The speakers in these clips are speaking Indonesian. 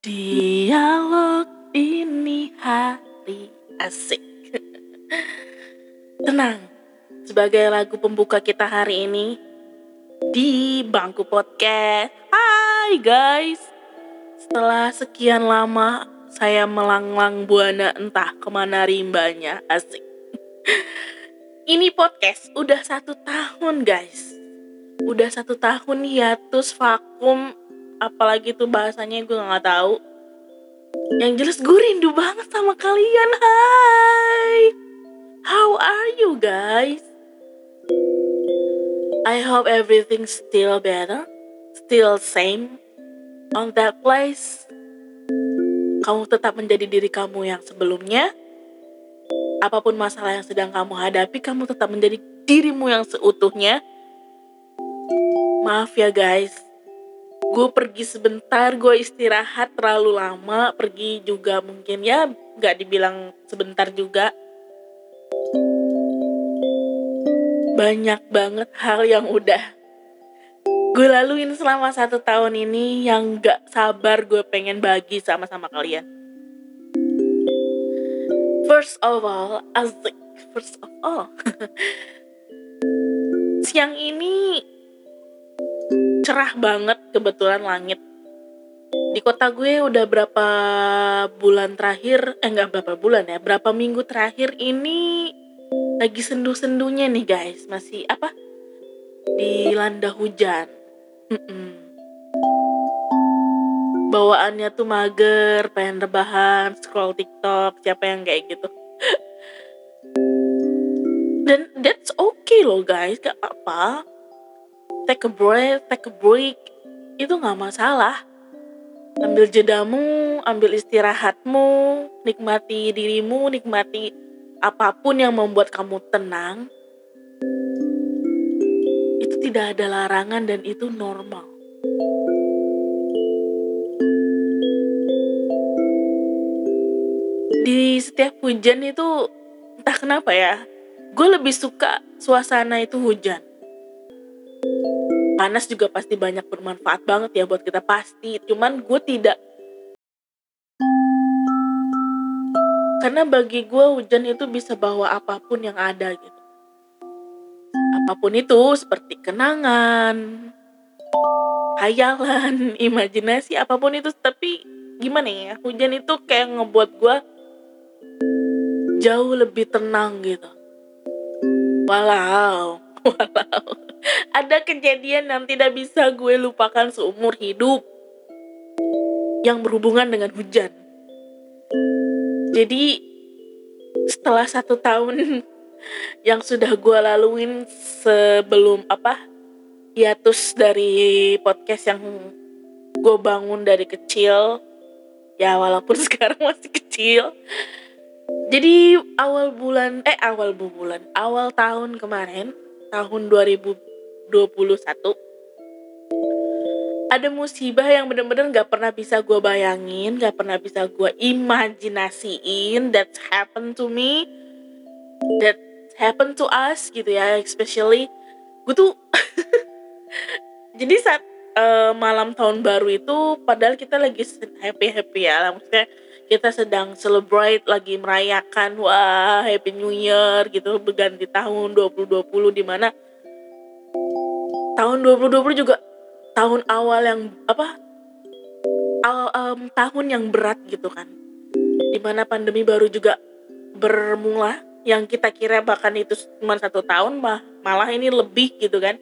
Dialog ini hari asik. Tenang, sebagai lagu pembuka kita hari ini di bangku podcast. Hai guys, setelah sekian lama saya melanglang buana entah ke mana rimbanya asik. Ini podcast udah satu tahun guys, udah satu tahun hiatus vakum. Apalagi tuh bahasanya gue nggak tahu. Yang jelas gue rindu banget sama kalian hai. How are you guys? I hope everything still better still same on that place. Kamu tetap menjadi diri kamu yang sebelumnya. Apa pun masalah yang sedang kamu hadapi kamu tetap menjadi dirimu yang seutuhnya maaf ya guys. Gue pergi sebentar gue istirahat terlalu lama. Pergi juga mungkin ya nggak dibilang sebentar juga. Banyak banget hal yang udah gue laluin selama satu tahun ini yang gak sabar gue pengen bagi sama-sama kalian. First of all asik. First of all. Siang ini cerah banget kebetulan langit. Di kota gue udah berapa bulan terakhir eh nggak berapa bulan ya berapa minggu terakhir ini lagi sendu-sendunya nih guys. Masih apa? Dilanda hujan. Mm-mm. bawaannya tuh mager pengen rebahan scroll tiktok siapa yang kayak gitu. Dan that's okay loh guys. Gak apa-apa take a break, take a break, itu nggak masalah. Ambil jedamu, ambil istirahatmu, nikmati dirimu, nikmati apa pun yang membuat kamu tenang. Itu tidak ada larangan dan itu normal. Di setiap hujan itu entah kenapa ya, gue lebih suka suasana itu hujan panas juga pasti banyak bermanfaat banget ya buat kita pasti. Cuman gue tidak karena bagi gue hujan itu bisa bawa apa pun yang ada gitu. Apa pun itu seperti kenangan hayalan imajinasi apa pun itu. Tapi gimana ya hujan itu kayak ngebuat gue jauh lebih tenang gitu. Walau walau. Ada kejadian yang tidak bisa gue lupakan seumur hidup. Yang berhubungan dengan hujan. Jadi setelah satu tahun yang sudah gue laluin sebelum apa hiatus dari podcast yang gue bangun dari kecil ya walaupun sekarang masih kecil. Jadi awal bulan eh awal bulan awal tahun kemarin tahun 2021 ada musibah yang bener-bener gak pernah bisa gue bayangin, gak pernah bisa gue imajinasiin that happen to me, that happen to us gitu ya, especially gue tuh jadi saat uh, malam tahun baru itu padahal kita lagi happy happy ya, maksudnya kita sedang celebrate lagi merayakan wah happy new year gitu. Berganti tahun 2020 di mana tahun 2020 juga tahun awal yang apa um, tahun yang berat gitu kan. Di mana pandemi baru juga bermula yang kita kira bahkan itu cuma satu tahun mah malah ini lebih gitu kan.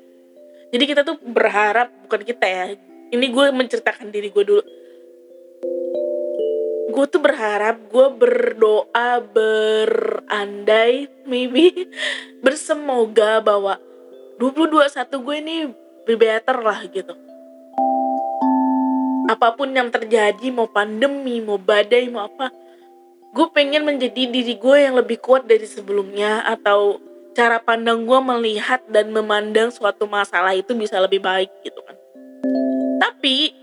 Jadi kita tuh berharap bukan kita ya ini gue menceritakan diri gue dulu gue tuh berharap gue berdoa berandai maybe bersemoga bahwa 2021 gue ini be better lah gitu. Apa pun yang terjadi mau pandemi mau badai mau apa gue pengen menjadi diri gue yang lebih kuat dari sebelumnya atau cara pandang gue melihat dan memandang suatu masalah itu bisa lebih baik gitu kan. Tapi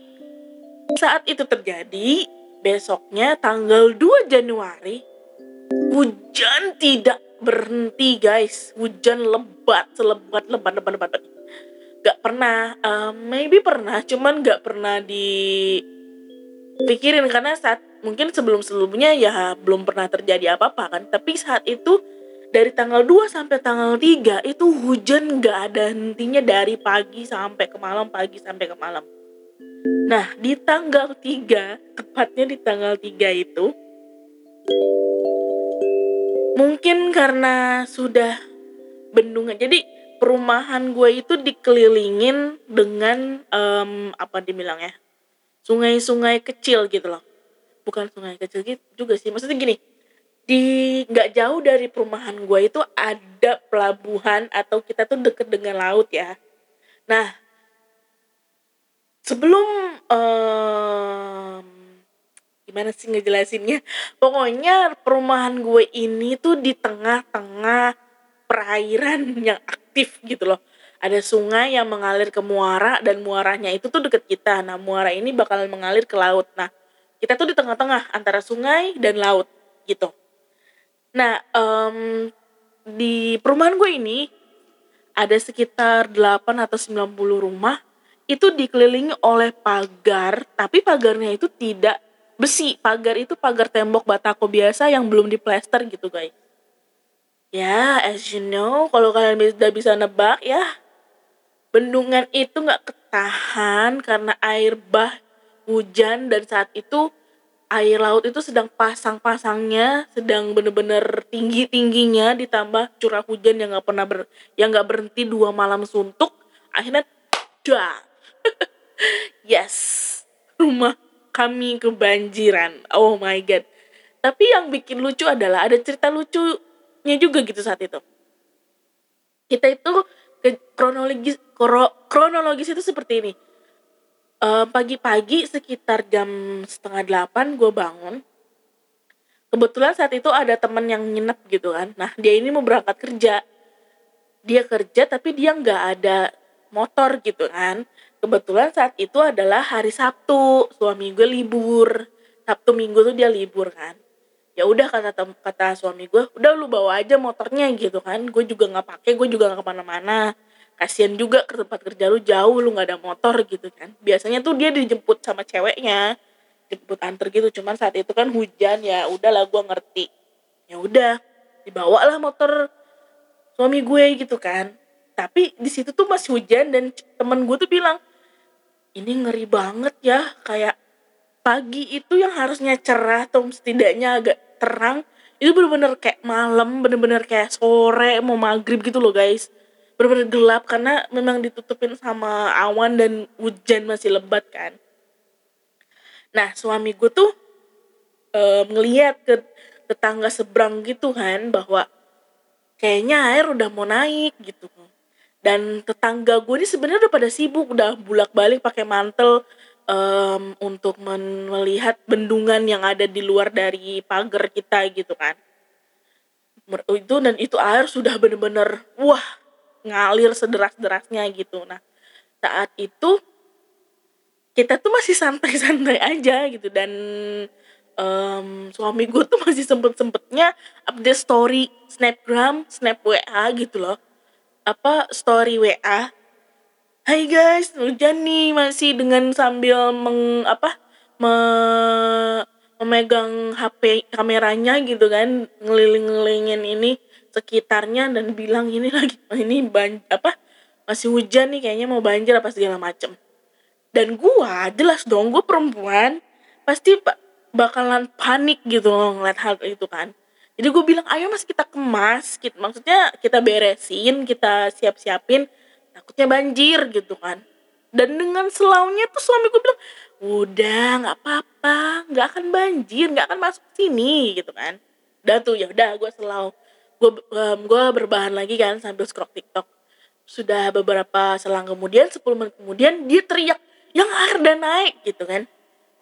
saat itu terjadi besoknya tanggal 2 Januari hujan tidak berhenti guys hujan lebat selebat lebat lebat lebat, lebat. gak pernah uh, maybe pernah cuman gak pernah dipikirin karena saat mungkin sebelum sebelumnya ya belum pernah terjadi apa-apa kan tapi saat itu dari tanggal 2 sampai tanggal 3 itu hujan gak ada hentinya dari pagi sampai ke malam, pagi sampai ke malam. Nah, di tanggal 3, tepatnya di tanggal 3 itu, mungkin karena sudah bendungan. Jadi perumahan gue itu dikelilingin dengan um, apa dibilang ya sungai-sungai kecil gitu loh bukan sungai kecil gitu juga sih maksudnya gini di nggak jauh dari perumahan gue itu ada pelabuhan atau kita tuh deket dengan laut ya. Nah, sebelum um, gimana sih ngejelasinnya? Pokoknya perumahan gue ini tuh di tengah-tengah perairan yang aktif gitu loh. Ada sungai yang mengalir ke muara dan muaranya itu tuh deket kita. Nah, muara ini bakal mengalir ke laut. Nah, kita tuh di tengah-tengah antara sungai dan laut gitu. Nah, um, di perumahan gue ini ada sekitar 8 atau 90 rumah itu dikelilingi oleh pagar, tapi pagarnya itu tidak besi. Pagar itu pagar tembok batako biasa yang belum diplester gitu, guys. Ya, as you know, kalau kalian sudah bisa nebak ya, bendungan itu nggak ketahan karena air bah hujan dan saat itu air laut itu sedang pasang-pasangnya, sedang bener-bener tinggi-tingginya ditambah curah hujan yang nggak pernah ber, yang nggak berhenti dua malam suntuk, akhirnya dah. Yes, rumah kami kebanjiran. Oh my god. Tapi yang bikin lucu adalah ada cerita lucunya juga gitu saat itu. Kita itu kronologis kronologis itu seperti ini pagi-pagi sekitar jam setengah delapan gue bangun kebetulan saat itu ada temen yang nginep gitu kan nah dia ini mau berangkat kerja dia kerja tapi dia nggak ada motor gitu kan kebetulan saat itu adalah hari Sabtu suami gue libur. Sabtu Minggu tuh dia libur kan. Ya udah kata kata suami gue udah lu bawa aja motornya gitu kan. Gue juga nggak pakai gue juga nggak ke mana-mana. Kasian juga ke tempat kerja lu jauh lu nggak ada motor gitu kan. Biasanya tuh dia dijemput sama ceweknya jemput antar gitu. Cuman saat itu kan hujan ya udahlah gue ngerti. Ya udah dibawa lah motor suami gue gitu kan. Tapi di situ tuh masih hujan dan temen gue tuh bilang ini ngeri banget ya kayak pagi itu yang harusnya cerah atau setidaknya agak terang itu bener-bener kayak malam bener-bener kayak sore mau maghrib gitu loh guys benar-benar gelap karena memang ditutupin sama awan dan hujan masih lebat kan. Nah suami gue tuh e, ngeliat ke tetangga seberang gitu kan bahwa kayaknya air udah mau naik gitu. Dan tetangga gue ini sebenarnya udah pada sibuk udah bulak balik pakai mantel um, untuk melihat bendungan yang ada di luar dari pagar kita gitu kan itu dan itu air sudah bener-bener wah ngalir sederas-derasnya gitu. Nah, saat itu kita tuh masih santai-santai aja gitu dan um, suami gue tuh masih sempet-sempetnya update story snapgram, snap WA gitu loh. Apa story WA. Hai guys, hujan nih masih dengan sambil meng apa me, memegang HP kameranya gitu kan ngeliling-ngelilingin ini sekitarnya dan bilang ini lagi ini ban apa masih hujan nih kayaknya mau banjir apa segala macem dan gua jelas dong gua perempuan pasti bakalan panik gitu loh ngeliat hal itu kan jadi gue bilang ayo mas kita kemas kita, maksudnya kita beresin kita siap siapin takutnya banjir gitu kan. Dan dengan selaunya tuh suami gue bilang udah nggak apa-apa nggak akan banjir nggak akan masuk sini gitu kan. Udah tuh ya udah gue selau. Gue um, gue berbahan lagi kan sambil scroll TikTok. Sudah beberapa selang kemudian 10 menit kemudian dia teriak yang air udah naik gitu kan.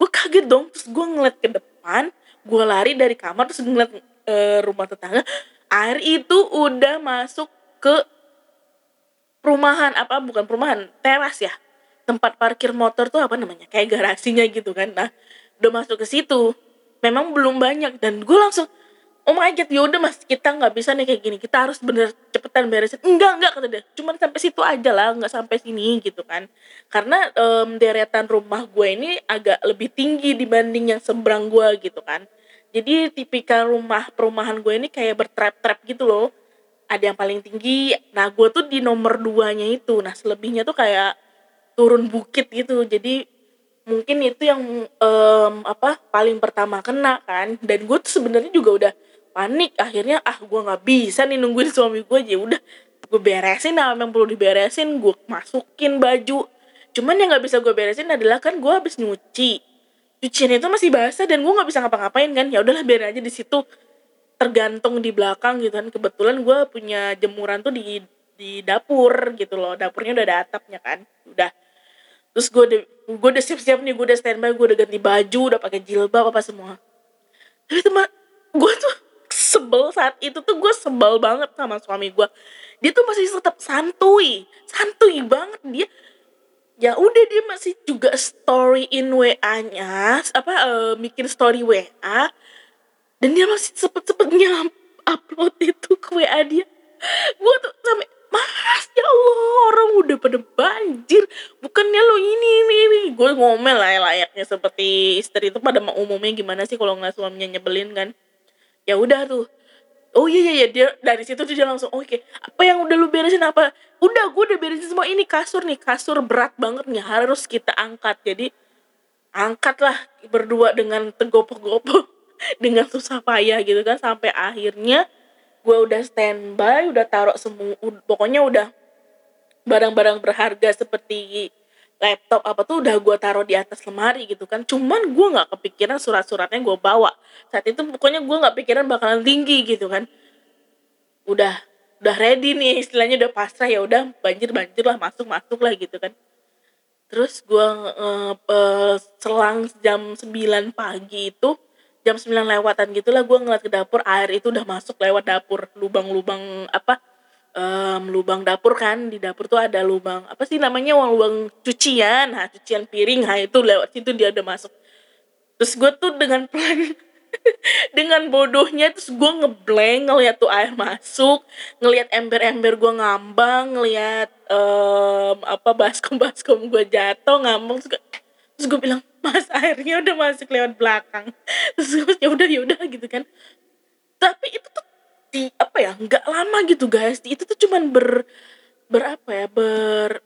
Gue kaget dong terus gue ngeliat ke depan gue lari dari kamar terus ngeliat e, rumah tetangga air itu udah masuk ke perumahan apa bukan perumahan teras ya. Tempat parkir motor tuh apa namanya kayak garasinya gitu kan. Nah udah masuk ke situ. Memang belum banyak dan gue langsung oh my god yaudah mas kita nggak bisa nih kayak gini. Kita harus bener cepetan beresin. Enggak enggak kata dia. Cuman sampai situ aja lah nggak sampai sini gitu kan. Karena um, deretan rumah gue ini agak lebih tinggi dibanding yang seberang gue gitu kan jadi tipikal rumah perumahan gue ini kayak bertrap-trap gitu loh. Ada yang paling tinggi. Nah gue tuh di nomor duanya itu. Nah selebihnya tuh kayak turun bukit gitu. Jadi mungkin itu yang um, apa paling pertama kena kan. Dan gue tuh sebenarnya juga udah panik. Akhirnya ah gue nggak bisa nih nungguin suami gue. Aja udah gue beresin apa yang perlu diberesin. Gue masukin baju. Cuman yang nggak bisa gue beresin adalah kan gue habis nyuci cucian itu masih basah dan gue nggak bisa ngapa-ngapain kan. Ya udahlah biar aja di situ. Tergantung di belakang gitu kan. Kebetulan gue punya jemuran tuh di di dapur gitu loh. Dapurnya udah ada atapnya kan. Udah. Terus gue udah gue udah siap-siap nih gue udah standby gue udah ganti baju udah pakai jilbab apa semua. Tapi teman gue tuh sebel saat itu tuh gue sebel banget sama suami gue dia tuh masih tetap santuy. Santuy banget dia ya udah dia masih juga story in WA-nya apa uh, bikin story WA dan dia masih cepet-cepetnya upload itu ke WA dia. Gue tuh sampai mas ya Allah orang udah pada banjir. Bukannya lo ini ini ini. Gue ngomel lah ya layaknya seperti istri itu pada umumnya gimana sih kalau nggak suaminya nyebelin kan. Ya udah tuh oh iya iya, iya. dia dari situ tuh dia langsung oke okay, apa yang udah lu beresin apa udah gue udah beresin semua ini kasur nih kasur berat banget nih harus kita angkat jadi angkatlah berdua dengan tegopok-gopok dengan susah payah gitu kan sampai akhirnya gue udah standby udah taruh semua pokoknya udah barang-barang berharga seperti laptop apa tuh udah gue taruh di atas lemari gitu kan. Cuman gue nggak kepikiran surat-suratnya gue bawa. Saat itu pokoknya gue nggak pikiran bakalan tinggi gitu kan. Udah udah ready nih istilahnya udah pasrah ya udah banjir banjir lah masuk masuk lah gitu kan. Terus gue uh, uh, selang jam 9 pagi itu jam 9 lewatan gitulah gue ngeliat ke dapur air itu udah masuk lewat dapur lubang-lubang apa um, lubang dapur kan di dapur tuh ada lubang apa sih namanya uang lubang cucian. Nah cucian piring nah itu lewat situ dia udah masuk. Terus gue tuh dengan pelan dengan bodohnya terus gue ngeblank ngeliat tuh air masuk ngeliat ember-ember gue ngambang ngeliat um, apa baskom baskom gue jatuh ngambang terus terus gue bilang mas airnya udah masuk lewat belakang. Terus gue ya udah ya udah gitu kan. Tapi itu tuh di apa ya nggak lama gitu guys. Itu tuh cuman ber berapa ya ber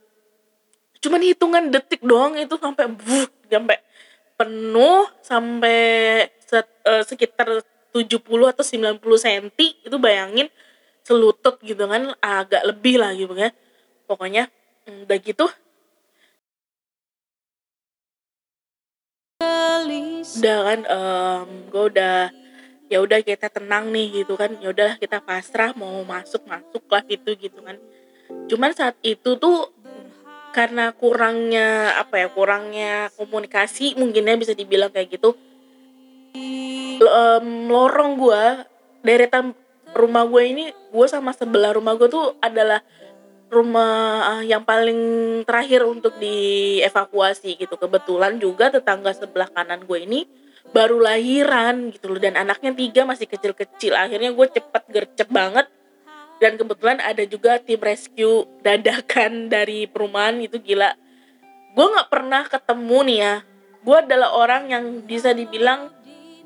cuman hitungan detik doang itu sampai buh sampai penuh sampai set, uh, sekitar 70 atau 90 cm itu bayangin selutut gitu kan agak lebih lah gitu kan. Pokoknya mm, udah gitu. Udah kan um, gue udah ya udah kita tenang nih gitu kan ya udahlah kita pasrah mau masuk masuk lah gitu gitu kan cuman saat itu tuh karena kurangnya apa ya kurangnya komunikasi mungkinnya bisa dibilang kayak gitu um, lorong gue deretan rumah gue ini gue sama sebelah rumah gue tuh adalah rumah ah, yang paling terakhir untuk dievakuasi gitu. Kebetulan juga tetangga sebelah kanan gue ini baru lahiran gitu loh dan anaknya tiga masih kecil-kecil. Akhirnya gue cepet gercep banget dan kebetulan ada juga tim rescue dadakan dari perumahan itu gila. Gue nggak pernah ketemu nih ya. Gue adalah orang yang bisa dibilang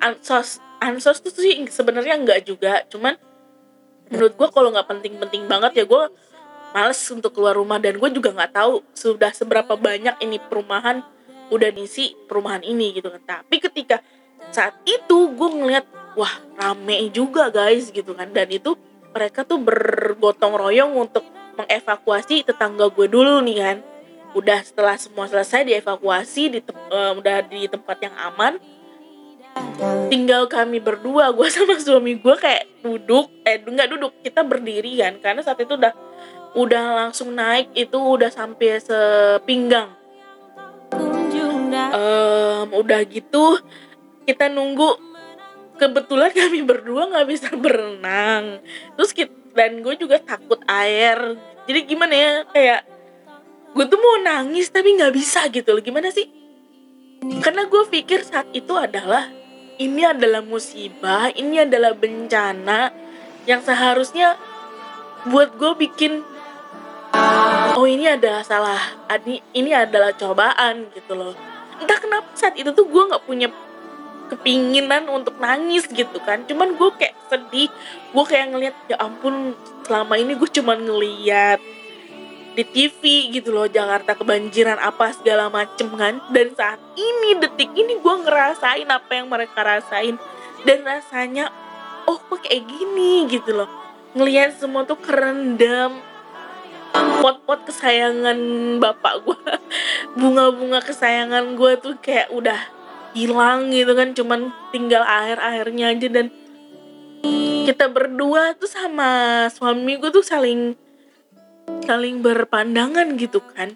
ansos ansos tuh sih sebenarnya nggak juga, cuman menurut gue kalau nggak penting-penting banget ya gue males untuk keluar rumah dan gue juga nggak tahu sudah seberapa banyak ini perumahan udah diisi perumahan ini gitu kan. Tapi ketika saat itu gue ngeliat wah rame juga guys gitu kan. Dan itu mereka tuh bergotong royong untuk mengevakuasi tetangga gue dulu nih kan. Udah setelah semua selesai dievakuasi di uh, udah di tempat yang aman. Tinggal kami berdua gue sama suami gue kayak duduk eh nggak duduk kita berdiri kan. Karena saat itu udah udah langsung naik itu udah sampai sepinggang um, udah gitu kita nunggu kebetulan kami berdua nggak bisa berenang. Terus kita, dan gue juga takut air. Jadi gimana ya kayak gue tuh mau nangis tapi nggak bisa gitu loh. Gimana sih? Karena gue pikir saat itu adalah ini adalah musibah ini adalah bencana yang seharusnya buat gue bikin oh ini adalah salah ini ini adalah cobaan gitu loh entah kenapa saat itu tuh gue nggak punya kepinginan untuk nangis gitu kan. Cuman gue kayak sedih. Gue kayak ngeliat ya ampun selama ini gue cuman ngeliat di TV gitu loh Jakarta kebanjiran apa segala macem kan. Dan saat ini detik ini gue ngerasain apa yang mereka rasain. Dan rasanya oh kok kayak gini? gitu loh. Ngelihat semua tuh kerendam pot-pot kesayangan bapak gue bunga-bunga kesayangan gue tuh kayak udah hilang gitu kan cuman tinggal air-airnya aja. Dan kita berdua tuh sama suami gue tuh saling saling berpandangan gitu kan.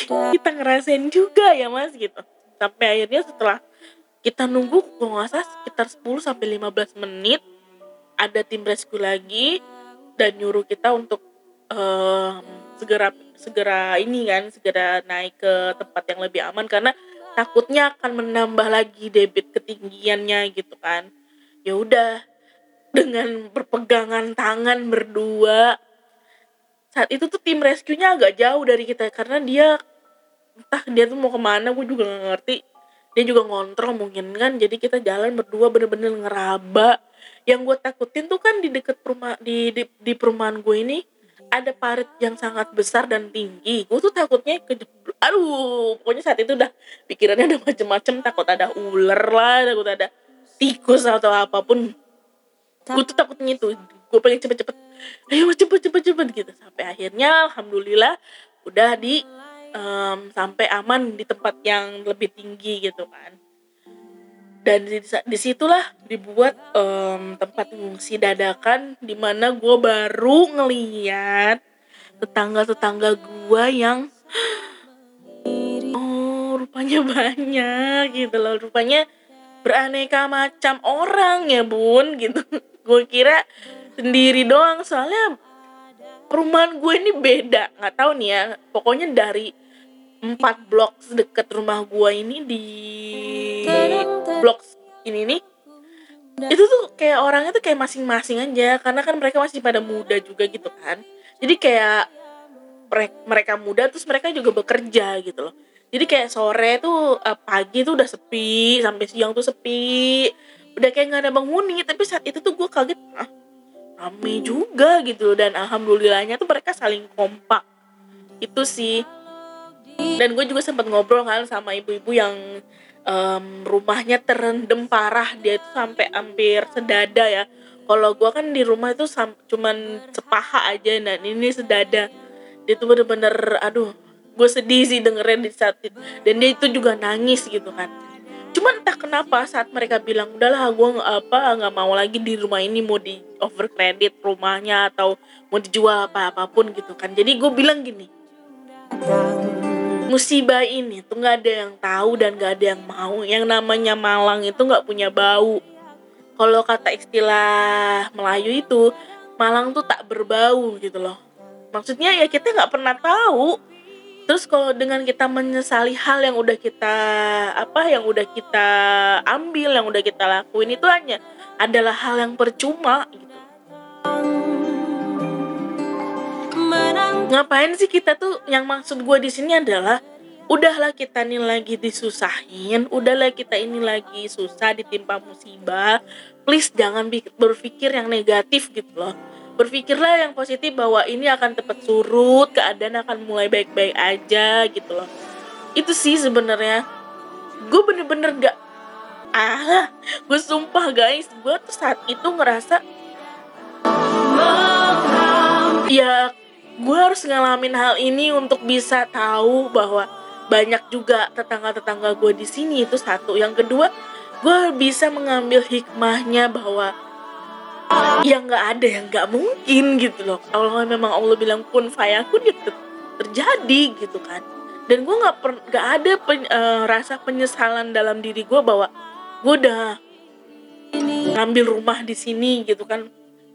Kita ngerasain juga ya mas gitu. Sampai akhirnya setelah kita nunggu kalau nggak salah sekitar 10 sampai 15 menit ada tim rescue lagi dan nyuruh kita untuk um, segera segera ini kan segera naik ke tempat yang lebih aman. Karena takutnya akan menambah lagi debit ketinggiannya gitu kan. Ya udah dengan berpegangan tangan berdua saat itu tuh tim rescue-nya agak jauh dari kita. Karena dia entah dia tuh mau ke mana gue juga gak ngerti. Dia juga ngontrol mungkin kan jadi kita jalan berdua bener-bener ngeraba yang gue takutin tuh kan di deket rumah di, di di perumahan gue ini ada parit yang sangat besar dan tinggi. Gue tuh takutnya ke aduh pokoknya saat itu udah pikirannya udah macem-macem takut ada ular lah takut ada tikus atau apa pun. Gue tuh takutnya itu gue pengen cepet-cepet ayo cepet cepet cepet gitu. Sampai akhirnya alhamdulillah udah di um, sampai aman di tempat yang lebih tinggi gitu kan dan di, di situlah dibuat um, tempat pengungsi dadakan di mana gue baru ngeliat tetangga-tetangga gue yang oh rupanya banyak gitu loh. Rupanya beraneka macam orang ya bun gitu. Gue kira sendiri doang soalnya perumahan gue ini beda. Nggak tahu nih ya pokoknya dari empat blok sedekat rumah gue ini di blok ini nih itu tuh kayak orangnya tuh kayak masing-masing aja karena kan mereka masih pada muda juga gitu kan. Jadi kayak mereka muda terus mereka juga bekerja gitu loh. Jadi kayak sore tuh uh, pagi tuh udah sepi sampai siang tuh sepi. Udah kayak nggak ada penghuni tapi saat itu tuh gue kaget ah, rame juga gitu dan alhamdulillahnya tuh mereka saling kompak. Itu sih dan gue juga sempat ngobrol kan sama ibu-ibu yang um, rumahnya terendam parah. Dia itu sampai hampir sedada ya. Kalau gue kan di rumah itu cuman sepaha aja. Dan ini sedada. Dia tuh bener-bener aduh gue sedih sih dengerin di saat itu. Dan dia itu juga nangis gitu kan. Cuman entah kenapa saat mereka bilang udahlah gue apa nggak mau lagi di rumah ini mau di over credit rumahnya atau mau dijual apa apa pun gitu kan. Jadi gue bilang gini musibah ini tuh nggak ada yang tahu dan nggak ada yang mau. Yang namanya Malang itu nggak punya bau. Kalau kata istilah Melayu itu Malang tuh tak berbau gitu loh. Maksudnya ya kita nggak pernah tahu. Terus kalau dengan kita menyesali hal yang udah kita apa yang udah kita ambil yang udah kita lakuin itu hanya adalah hal yang percuma gitu ngapain sih kita tuh? Yang maksud gue di sini adalah udahlah kita ini lagi disusahin udahlah kita ini lagi susah ditimpa musibah. Please jangan berpikir yang negatif gitu loh. Berpikirlah yang positif bahwa ini akan tepat surut keadaan akan mulai baik-baik aja gitu loh. Itu sih sebenarnya. Gue bener-bener gak ah gue sumpah guys gue tuh saat itu ngerasa ya gue harus ngalamin hal ini untuk bisa tahu bahwa banyak juga tetangga-tetangga gue di sini itu satu. Yang kedua gue bisa mengambil hikmahnya bahwa ya nggak ada yang nggak mungkin gitu loh. Kalau memang Allah bilang pun fayakun ya terjadi gitu kan. Dan gue nggak nggak ada pen, uh, rasa penyesalan dalam diri gue bahwa gue udah ngambil rumah di sini gitu kan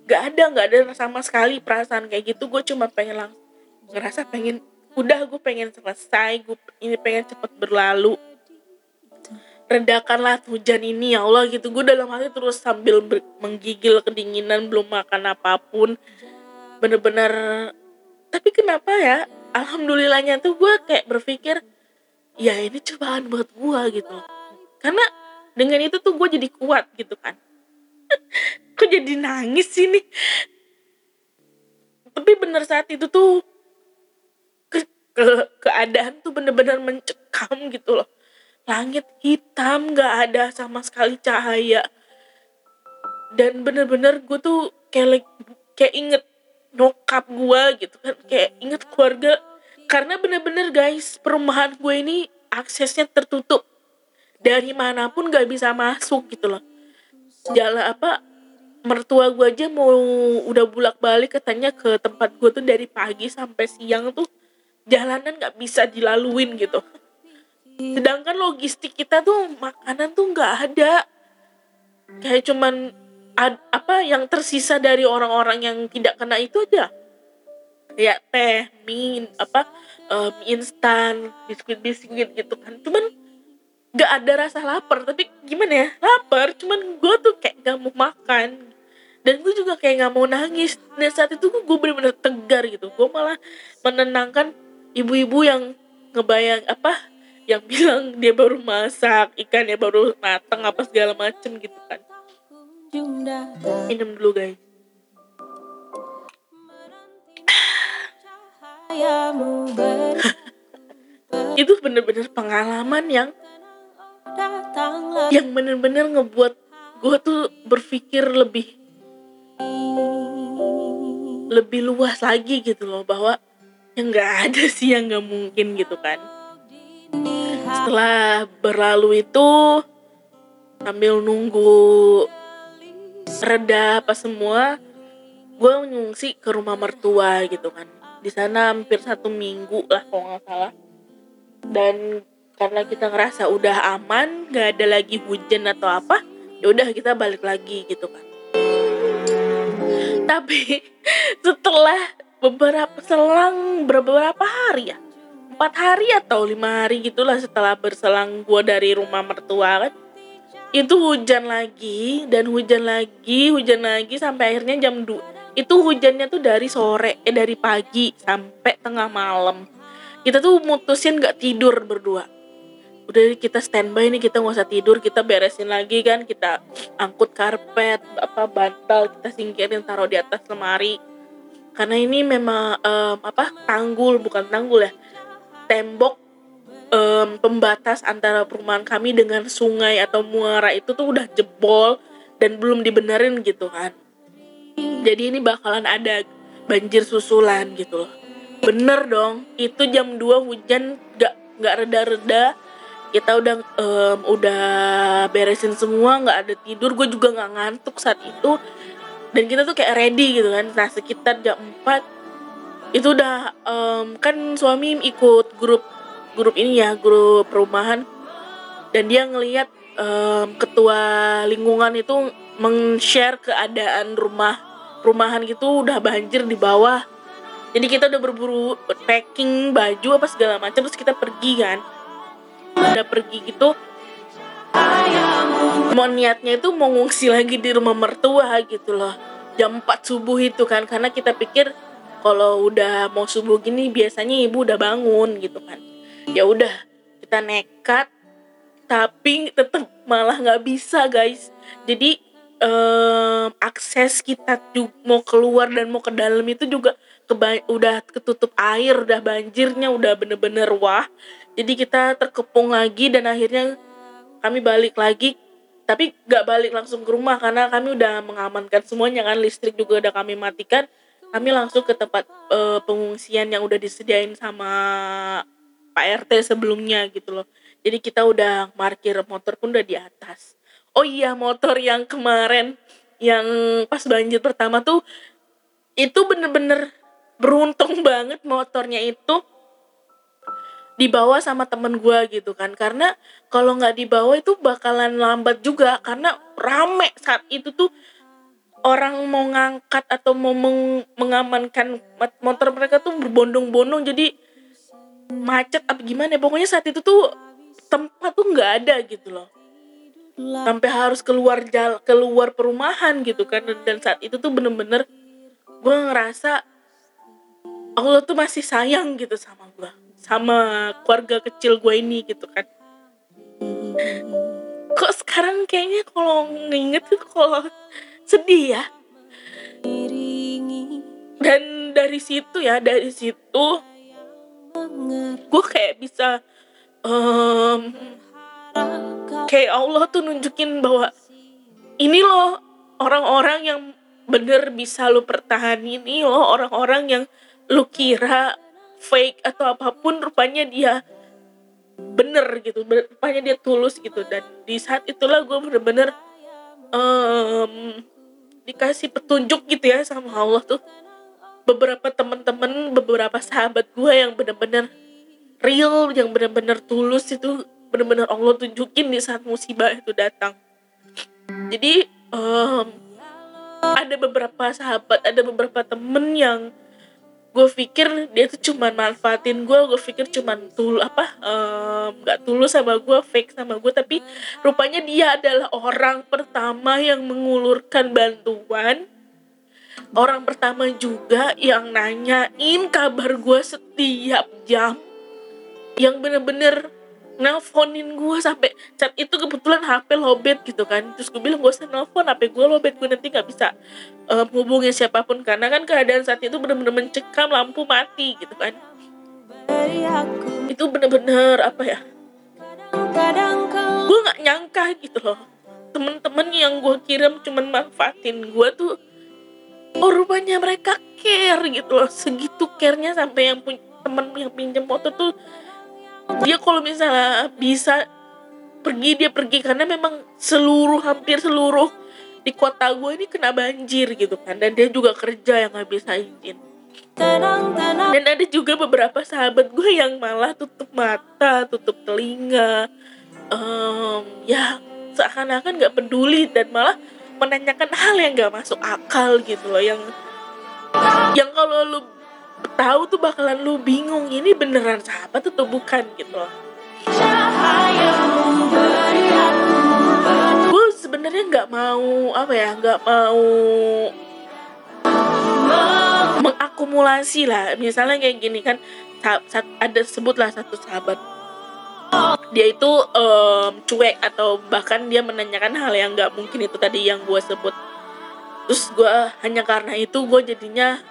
gak ada nggak ada sama sekali perasaan kayak gitu. Gue cuma pengen langsung ngerasa pengen udah gue pengen selesai gue ini pengen cepet berlalu. Redakanlah hujan ini ya Allah gitu. Gue dalam hati terus sambil menggigil kedinginan belum makan apa pun. Bener-bener tapi kenapa ya? Alhamdulillahnya tuh gue kayak berpikir ya ini cobaan buat gue gitu. Karena dengan itu tuh gue jadi kuat gitu kan kok jadi nangis sih nih tapi bener saat itu tuh ke, ke keadaan tuh bener-bener mencekam gitu loh. Langit hitam gak ada sama sekali cahaya. Dan bener-bener gue tuh kayak kayak inget nokap gue gitu kan. Kayak inget keluarga. Karena bener-bener guys perumahan gue ini aksesnya tertutup. Dari mana pun gak bisa masuk gitu loh. Jalan apa mertua gue aja mau udah bulak balik katanya ke tempat gue tuh dari pagi sampai siang tuh jalanan gak bisa dilaluin gitu. Sedangkan logistik kita tuh makanan tuh nggak ada. Kayak cuman ad, apa yang tersisa dari orang-orang yang tidak kena itu aja. Kayak teh mie apa um, instan biskuit biskuit gitu kan. Cuman nggak ada rasa lapar tapi gimana ya lapar. Cuman gue tuh kayak gak mau makan dan gue juga kayak gak mau nangis. Dan saat itu gue bener-bener tegar gitu. Gue malah menenangkan ibu-ibu yang ngebayang apa yang bilang dia baru masak ikan ya baru matang apa segala macem gitu kan. Minum dulu guys. Itu bener-bener pengalaman yang yang bener-bener ngebuat gue tuh berpikir lebih lebih luas lagi gitu loh bahwa yang nggak ada sih yang nggak mungkin gitu kan. Setelah berlalu itu sambil nunggu reda apa semua gue ngungsi ke rumah mertua gitu kan. Di sana hampir satu minggu lah kalau nggak salah. Dan karena kita ngerasa udah aman nggak ada lagi hujan atau apa ya udah kita balik lagi gitu kan tapi setelah beberapa selang beberapa hari ya empat hari atau lima hari gitulah setelah berselang gue dari rumah mertua kan itu hujan lagi dan hujan lagi hujan lagi sampai akhirnya jam 2 itu hujannya tuh dari sore eh dari pagi sampai tengah malam. Kita tuh mutusin gak tidur berdua udah kita standby nih kita nggak usah tidur kita beresin lagi kan kita angkut karpet apa bantal kita singkirin taruh di atas lemari karena ini memang um, apa tanggul bukan tanggul ya tembok um, pembatas antara perumahan kami dengan sungai atau muara itu tuh udah jebol dan belum dibenerin gitu kan. Jadi ini bakalan ada banjir susulan gitu loh. Bener dong, itu jam 2 hujan gak gak reda-reda. Kita udah um, udah beresin semua, nggak ada tidur. Gue juga nggak ngantuk saat itu. Dan kita tuh kayak ready gitu kan. Nah sekitar jam 4 itu udah um, kan suami ikut grup grup ini ya grup perumahan dan dia ngelihat um, ketua lingkungan itu meng-share keadaan rumah rumahan gitu udah banjir di bawah jadi kita udah berburu packing baju apa segala macam terus kita pergi kan udah pergi gitu mau niatnya itu mau ngungsi lagi di rumah mertua gitu loh. Jam 4 subuh itu kan karena kita pikir kalau udah mau subuh gini biasanya ibu udah bangun gitu kan. Ya udah kita nekat tapi tetap malah nggak bisa guys. Jadi um, akses kita mau keluar dan mau ke dalam itu juga udah ketutup air udah banjirnya udah bener-bener wah jadi kita terkepung lagi dan akhirnya kami balik lagi tapi nggak balik langsung ke rumah karena kami udah mengamankan semuanya kan listrik juga udah kami matikan kami langsung ke tempat uh, pengungsian yang udah disediain sama Pak RT sebelumnya gitu loh. Jadi kita udah parkir motor pun udah di atas. Oh iya motor yang kemarin yang pas banjir pertama tuh itu bener-bener beruntung banget motornya itu dibawa sama temen gue gitu kan. Karena kalau nggak dibawa itu bakalan lambat juga. Karena rame saat itu tuh orang mau ngangkat atau mau meng mengamankan motor mereka tuh berbondong-bondong. Jadi macet apa gimana ya. Pokoknya saat itu tuh tempat tuh nggak ada gitu loh. Sampai harus keluar jal keluar perumahan gitu kan. Dan, saat itu tuh bener-bener gue ngerasa Allah tuh masih sayang gitu sama sama keluarga kecil gue ini gitu kan. Kok sekarang kayaknya kalau nginget tuh kalau sedih ya. Dan dari situ ya dari situ gue kayak bisa um, kayak Allah tuh nunjukin bahwa ini loh orang-orang yang bener bisa lu pertahanin ini loh orang-orang yang lu kira fake atau apa pun rupanya dia bener gitu rupanya dia tulus gitu. Dan di saat itulah gue bener-bener um, dikasih petunjuk gitu ya sama Allah tuh. Beberapa teman-teman beberapa sahabat gue yang bener-bener real yang bener-bener tulus itu bener-bener Allah tunjukin di saat musibah itu datang. Jadi um, ada beberapa sahabat ada beberapa temen yang gue pikir dia tuh cuman manfaatin gue gue pikir cuman tul apa nggak um, tulus sama gue fake sama gue tapi rupanya dia adalah orang pertama yang mengulurkan bantuan. Orang pertama juga yang nanyain kabar gue setiap jam. Yang bener-bener nelponin gue sampai saat itu kebetulan HP lobet gitu kan. Terus gue bilang gue usah nelfon HP gue lobet gue nanti nggak bisa um, hubungin siapa pun. Karena kan keadaan saat itu bener-bener mencekam lampu mati gitu kan. Itu bener-bener apa ya gue nggak nyangka gitu loh. Temen-temen yang gue kirim cuman manfaatin gue tuh oh rupanya mereka care gitu loh. Segitu carenya sampai yang punya temen yang pinjam motor tuh dia kalau misalnya bisa pergi dia pergi. Karena memang seluruh hampir seluruh di kota gue ini kena banjir gitu kan. Dan dia juga kerja yang nggak bisa izin. Dan ada juga beberapa sahabat gue yang malah tutup mata tutup telinga. Um, ya seakan-akan nggak peduli dan malah menanyakan hal yang nggak masuk akal gitu loh. Yang yang kalau lu tahu tuh bakalan lu bingung ini beneran sahabat atau bukan gitu. Loh gue sebenarnya nggak mau apa ya nggak mau mengakumulasi lah. Misalnya kayak gini kan ada sebutlah satu sahabat. Dia itu um, cuek atau bahkan dia menanyakan hal yang nggak mungkin itu tadi yang gue sebut. Terus gue hanya karena itu gue jadinya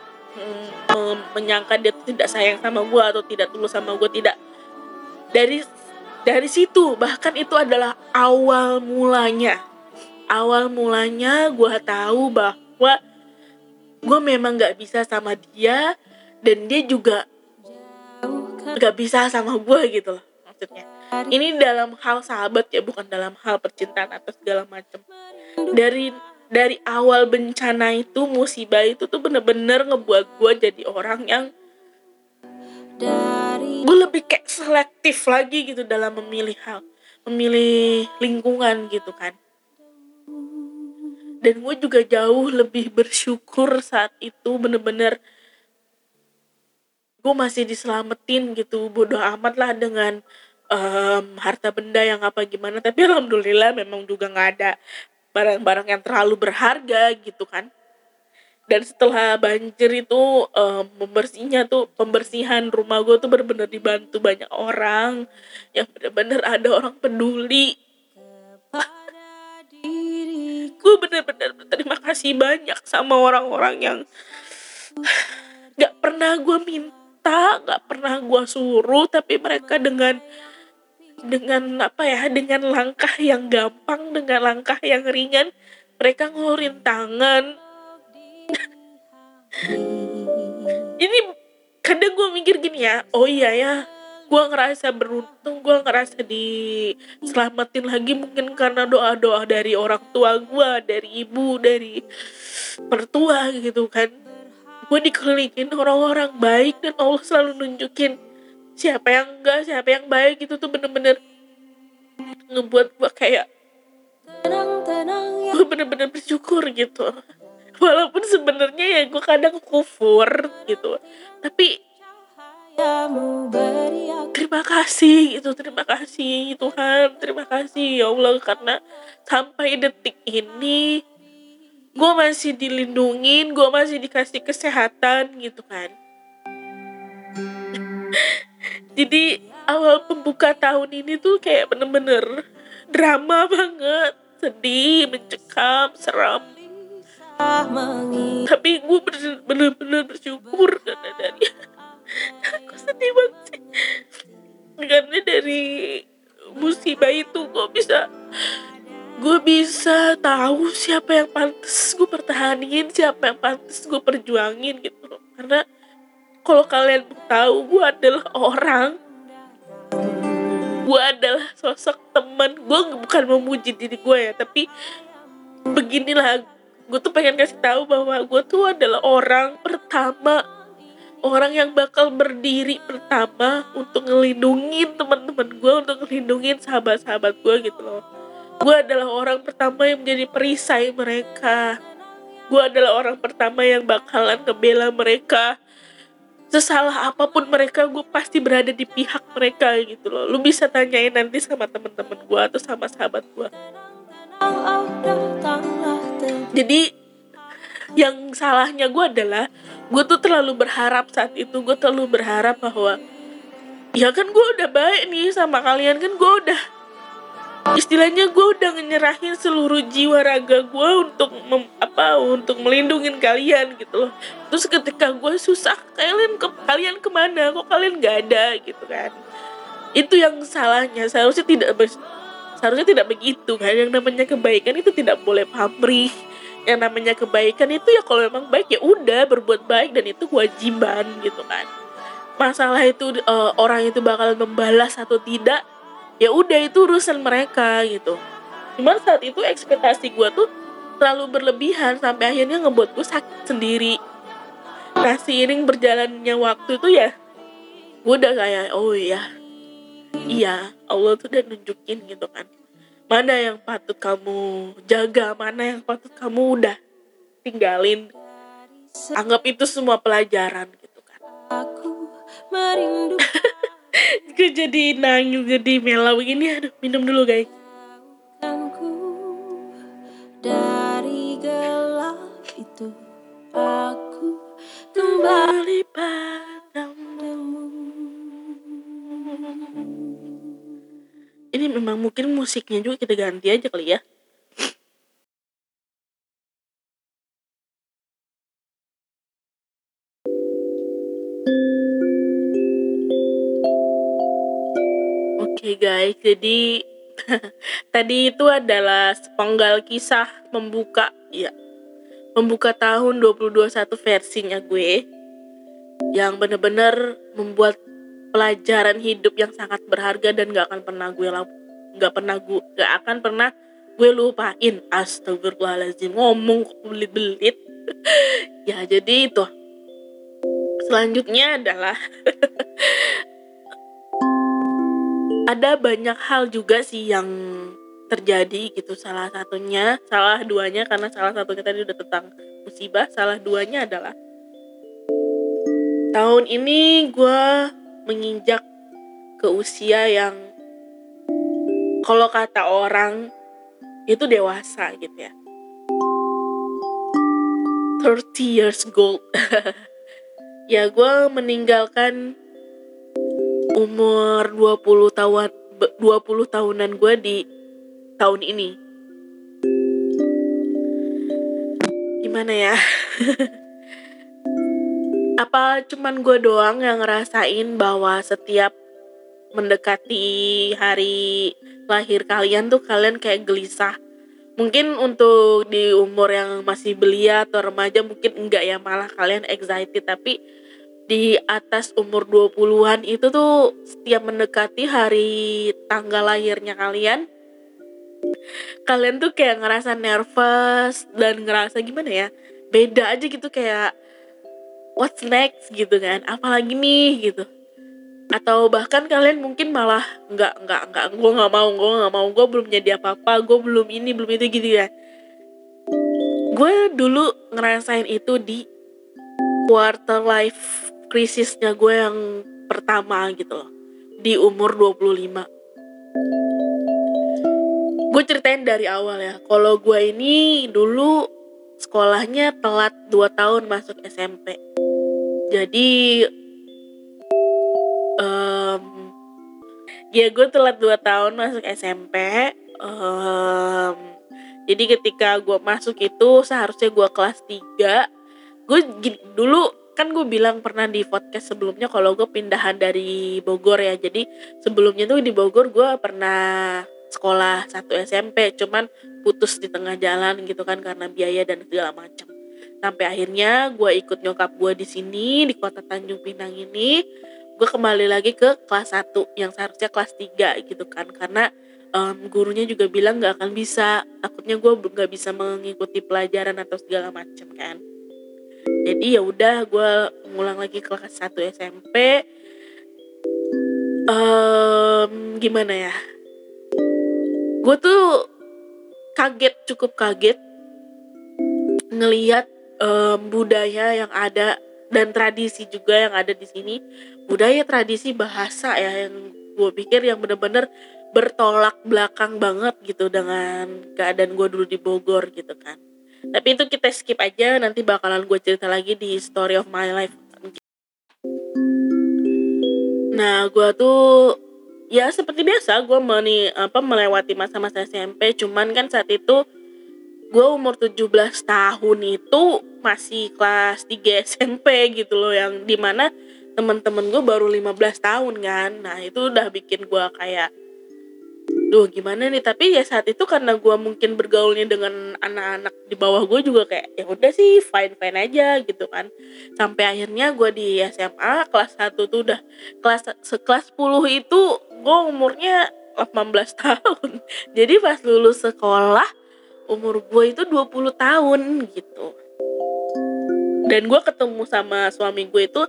menyangka dia tidak sayang sama gue atau tidak tulus sama gue tidak. Dari dari situ bahkan itu adalah awal mulanya. Awal mulanya gue tahu bahwa gue memang nggak bisa sama dia dan dia juga nggak bisa sama gue gitu loh maksudnya. Ini dalam hal sahabat ya bukan dalam hal percintaan atau segala macam. Dari dari awal bencana itu musibah itu tuh bener-bener ngebuat gue jadi orang yang gue lebih kayak selektif lagi gitu dalam memilih hal memilih lingkungan gitu kan. Dan gue juga jauh lebih bersyukur saat itu bener-bener gue masih diselamatin gitu. Bodoh amat lah dengan um, harta benda yang apa gimana. Tapi alhamdulillah memang juga nggak ada barang-barang yang terlalu berharga gitu kan. Dan setelah banjir itu um, membersihnya tuh pembersihan rumah gue tuh bener-bener dibantu banyak orang. Yang bener-bener ada orang peduli. Gue bener-bener terima kasih banyak sama orang-orang yang gak pernah gue minta gak pernah gue suruh tapi mereka dengan dengan apa ya dengan langkah yang gampang dengan langkah yang ringan mereka ngeluarin tangan. Ini kadang gue mikir gini ya oh iya ya gue ngerasa beruntung gue ngerasa diselamatin lagi mungkin karena doa doa dari orang tua gue dari ibu dari mertua gitu kan. Gue dikelilingin orang-orang baik dan Allah selalu nunjukin siapa yang enggak siapa yang baik itu tuh bener-bener ngebuat gue kayak gue bener-bener bersyukur gitu. Walaupun sebenarnya ya gue kadang kufur gitu. Tapi terima kasih itu terima kasih Tuhan terima kasih ya Allah karena sampai detik ini gue masih dilindungin gue masih dikasih kesehatan gitu kan jadi awal pembuka tahun ini tuh kayak bener-bener drama banget. Sedih mencekam seram. Tapi gue bener-bener bersyukur karena dari aku sedih banget sih. Karena dari musibah itu gue bisa gue bisa tahu siapa yang pantas gue pertahanin siapa yang pantas gue perjuangin gitu loh. Karena kalau kalian tahu gue adalah orang. Gue adalah sosok teman. Gue bukan memuji diri gue ya tapi beginilah. Gue tuh pengen kasih tahu bahwa gue tuh adalah orang pertama. Orang yang bakal berdiri pertama untuk ngelindungin teman-teman gue untuk ngelindungin sahabat-sahabat gue gitu loh. Gue adalah orang pertama yang menjadi perisai mereka. Gue adalah orang pertama yang bakalan ngebela mereka sesalah apa pun mereka gue pasti berada di pihak mereka gitu loh. Lu bisa tanyain nanti sama temen-temen gue atau sama sahabat gue jadi yang salahnya gue adalah gue tuh terlalu berharap saat itu. Gue terlalu berharap bahwa ya kan gue udah baik nih sama kalian kan gue udah istilahnya gue udah nyerahin seluruh jiwa raga gue untuk mem, apa untuk melindungi kalian gitu loh. Terus ketika gue susah kalian ke kalian ke mana? Kok kalian nggak ada? gitu kan. Itu yang salahnya. Seharusnya tidak seharusnya tidak begitu kan. Yang namanya kebaikan itu tidak boleh pamrih. Yang namanya kebaikan itu ya kalau memang baik ya udah berbuat baik dan itu kewajiban gitu kan. Masalah itu uh, orang itu bakal membalas atau tidak ya udah itu urusan mereka gitu. Cuman saat itu ekspektasi gue tuh terlalu berlebihan sampai akhirnya ngebuat gue sakit sendiri. Nah seiring berjalannya waktu itu ya gue udah kayak oh iya iya Allah tuh udah nunjukin gitu kan. Mana yang patut kamu jaga mana yang patut kamu udah tinggalin. Anggap itu semua pelajaran gitu kan. Aku merindu gue jadi nangis jadi melau. Begini aduh minum dulu guys. Dari gelap itu. Aku kembali padamu. Ini memang mungkin musiknya juga kita ganti aja kali ya Okay guys, jadi tadi itu adalah sepenggal kisah membuka ya membuka tahun 2021 versinya gue yang bener-bener membuat pelajaran hidup yang sangat berharga dan gak akan pernah gue nggak pernah gue gak akan pernah gue lupain. Astagfirullahaladzim. Ngomong belit-belit. Ya jadi itu. Selanjutnya adalah ada banyak hal juga sih yang terjadi gitu salah satunya salah duanya karena salah satunya tadi udah tentang musibah salah duanya adalah tahun ini gue menginjak ke usia yang kalau kata orang itu dewasa gitu ya. 30 years old. Ya gue meninggalkan umur 20 tahun 20 tahunan gue di tahun ini. Gimana ya? Apa cuman gue doang yang ngerasain bahwa setiap mendekati hari lahir kalian tuh kalian kayak gelisah. Mungkin untuk di umur yang masih belia atau remaja mungkin enggak ya malah kalian excited tapi di atas umur 20-an itu tuh setiap mendekati hari tanggal lahirnya kalian kalian tuh kayak ngerasa nervous dan ngerasa gimana ya beda aja gitu kayak what's next gitu kan apalagi nih gitu. Atau bahkan kalian mungkin malah nggak nggak nggak gue nggak mau gue nggak mau gue belum jadi apa apa gue belum ini belum itu gitu ya. Gue dulu ngerasain itu di quarter life krisisnya gue yang pertama gitu loh. Di umur 25 gue ceritain dari awal ya. Kalau gue ini dulu sekolahnya telat 2 tahun masuk SMP jadi um, ya gue telat 2 tahun masuk SMP um, jadi ketika gue masuk itu seharusnya gue kelas 3 gue dulu kan gue bilang pernah di podcast sebelumnya kalau gue pindahan dari Bogor ya. Jadi sebelumnya tuh di Bogor gue pernah sekolah satu SMP cuman putus di tengah jalan gitu kan karena biaya dan segala macam sampai akhirnya gue ikut nyokap gue di sini di kota Tanjung Pinang ini. Gue kembali lagi ke kelas 1 yang seharusnya kelas 3 gitu kan. Karena um, gurunya juga bilang gak akan bisa. Takutnya gue nggak bisa mengikuti pelajaran atau segala macam kan jadi ya udah gue ngulang lagi kelas 1 SMP um, gimana ya? Gue tuh kaget cukup kaget ngeliat um, budaya yang ada dan tradisi juga yang ada di sini. Budaya tradisi bahasa ya yang gue pikir yang bener-bener bertolak belakang banget gitu dengan keadaan gue dulu di Bogor gitu kan tapi itu kita skip aja nanti bakalan gue cerita lagi di story of my life. Nah gue tuh ya seperti biasa gue meni apa melewati masa-masa SMP cuman kan saat itu gue umur 17 tahun itu masih kelas 3 SMP gitu loh yang di mana temen-temen gue baru 15 tahun kan. Nah itu udah bikin gue kayak duh gimana nih? Tapi ya saat itu karena gue mungkin bergaulnya dengan anak-anak di bawah gue juga kayak ya udah sih fine fine aja gitu kan. Sampai akhirnya gue di SMA kelas 1 tuh udah kelas sekelas 10 itu gue umurnya 18 tahun. Jadi pas lulus sekolah umur gue itu 20 tahun gitu. Dan gue ketemu sama suami gue itu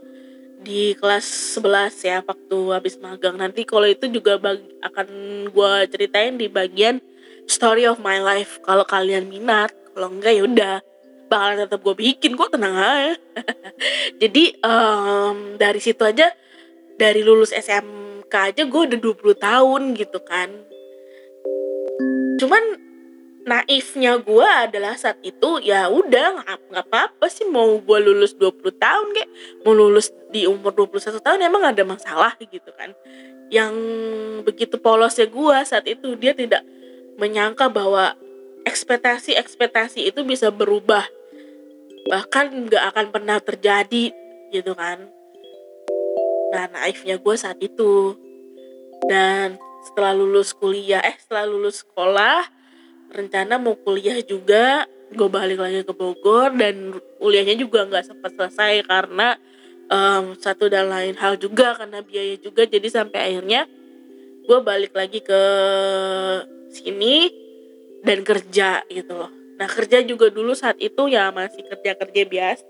di kelas 11 ya waktu habis magang. Nanti kalau itu juga bagi, akan gue ceritain di bagian story of my life. Kalau kalian minat kalau enggak ya udah bakalan tetap gue bikin. Kok tenang aja. Jadi um, dari situ aja dari lulus SMK aja gue udah 20 tahun gitu kan. Cuman naifnya gue adalah saat itu ya udah nggak apa-apa sih mau gue lulus 20 tahun kayak mau lulus di umur 21 tahun emang ada masalah gitu kan. Yang begitu polosnya gue saat itu dia tidak menyangka bahwa ekspektasi-ekspektasi itu bisa berubah. Bahkan nggak akan pernah terjadi gitu kan. Nah naifnya gue saat itu. Dan setelah lulus kuliah eh setelah lulus sekolah rencana mau kuliah juga gue balik lagi ke Bogor dan kuliahnya juga nggak sempat selesai karena um, satu dan lain hal juga karena biaya juga. Jadi sampai akhirnya gue balik lagi ke sini dan kerja gitu loh. Nah kerja juga dulu saat itu ya masih kerja kerja biasa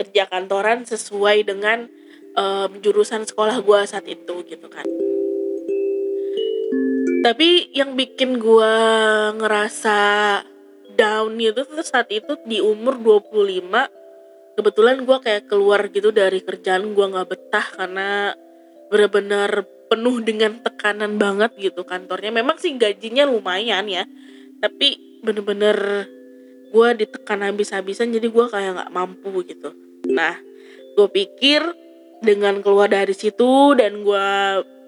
kerja kantoran sesuai dengan um, jurusan sekolah gue saat itu gitu kan tapi yang bikin gue ngerasa down itu tuh saat itu di umur 25 kebetulan gue kayak keluar gitu dari kerjaan gue nggak betah karena bener-bener penuh dengan tekanan banget gitu kantornya. Memang sih gajinya lumayan ya tapi bener-bener gue ditekan habis-habisan jadi gue kayak nggak mampu gitu. Nah gue pikir dengan keluar dari situ dan gue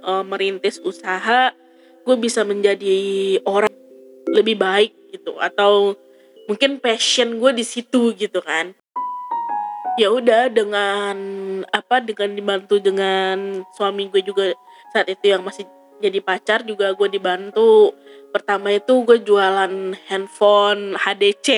uh, merintis usaha gue bisa menjadi orang lebih baik gitu atau mungkin passion gue di situ gitu kan. Ya udah dengan apa dengan dibantu dengan suami gue juga saat itu yang masih jadi pacar juga gue dibantu. Pertama itu gue jualan handphone HDC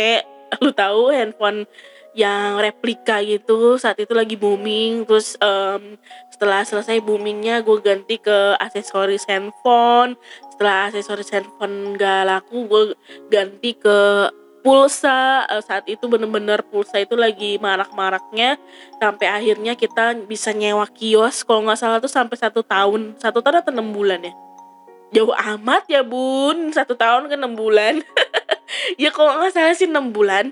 lu tahu handphone yang replika gitu saat itu lagi booming terus um, setelah selesai boomingnya gue ganti ke aksesoris handphone setelah aksesoris handphone gak laku gue ganti ke pulsa uh, saat itu bener-bener pulsa itu lagi marak-maraknya sampai akhirnya kita bisa nyewa kios kalau nggak salah tuh sampai satu tahun satu tahun atau enam bulan ya? Jauh amat ya bun satu tahun ke enam bulan. Ya kalau nggak salah sih enam bulan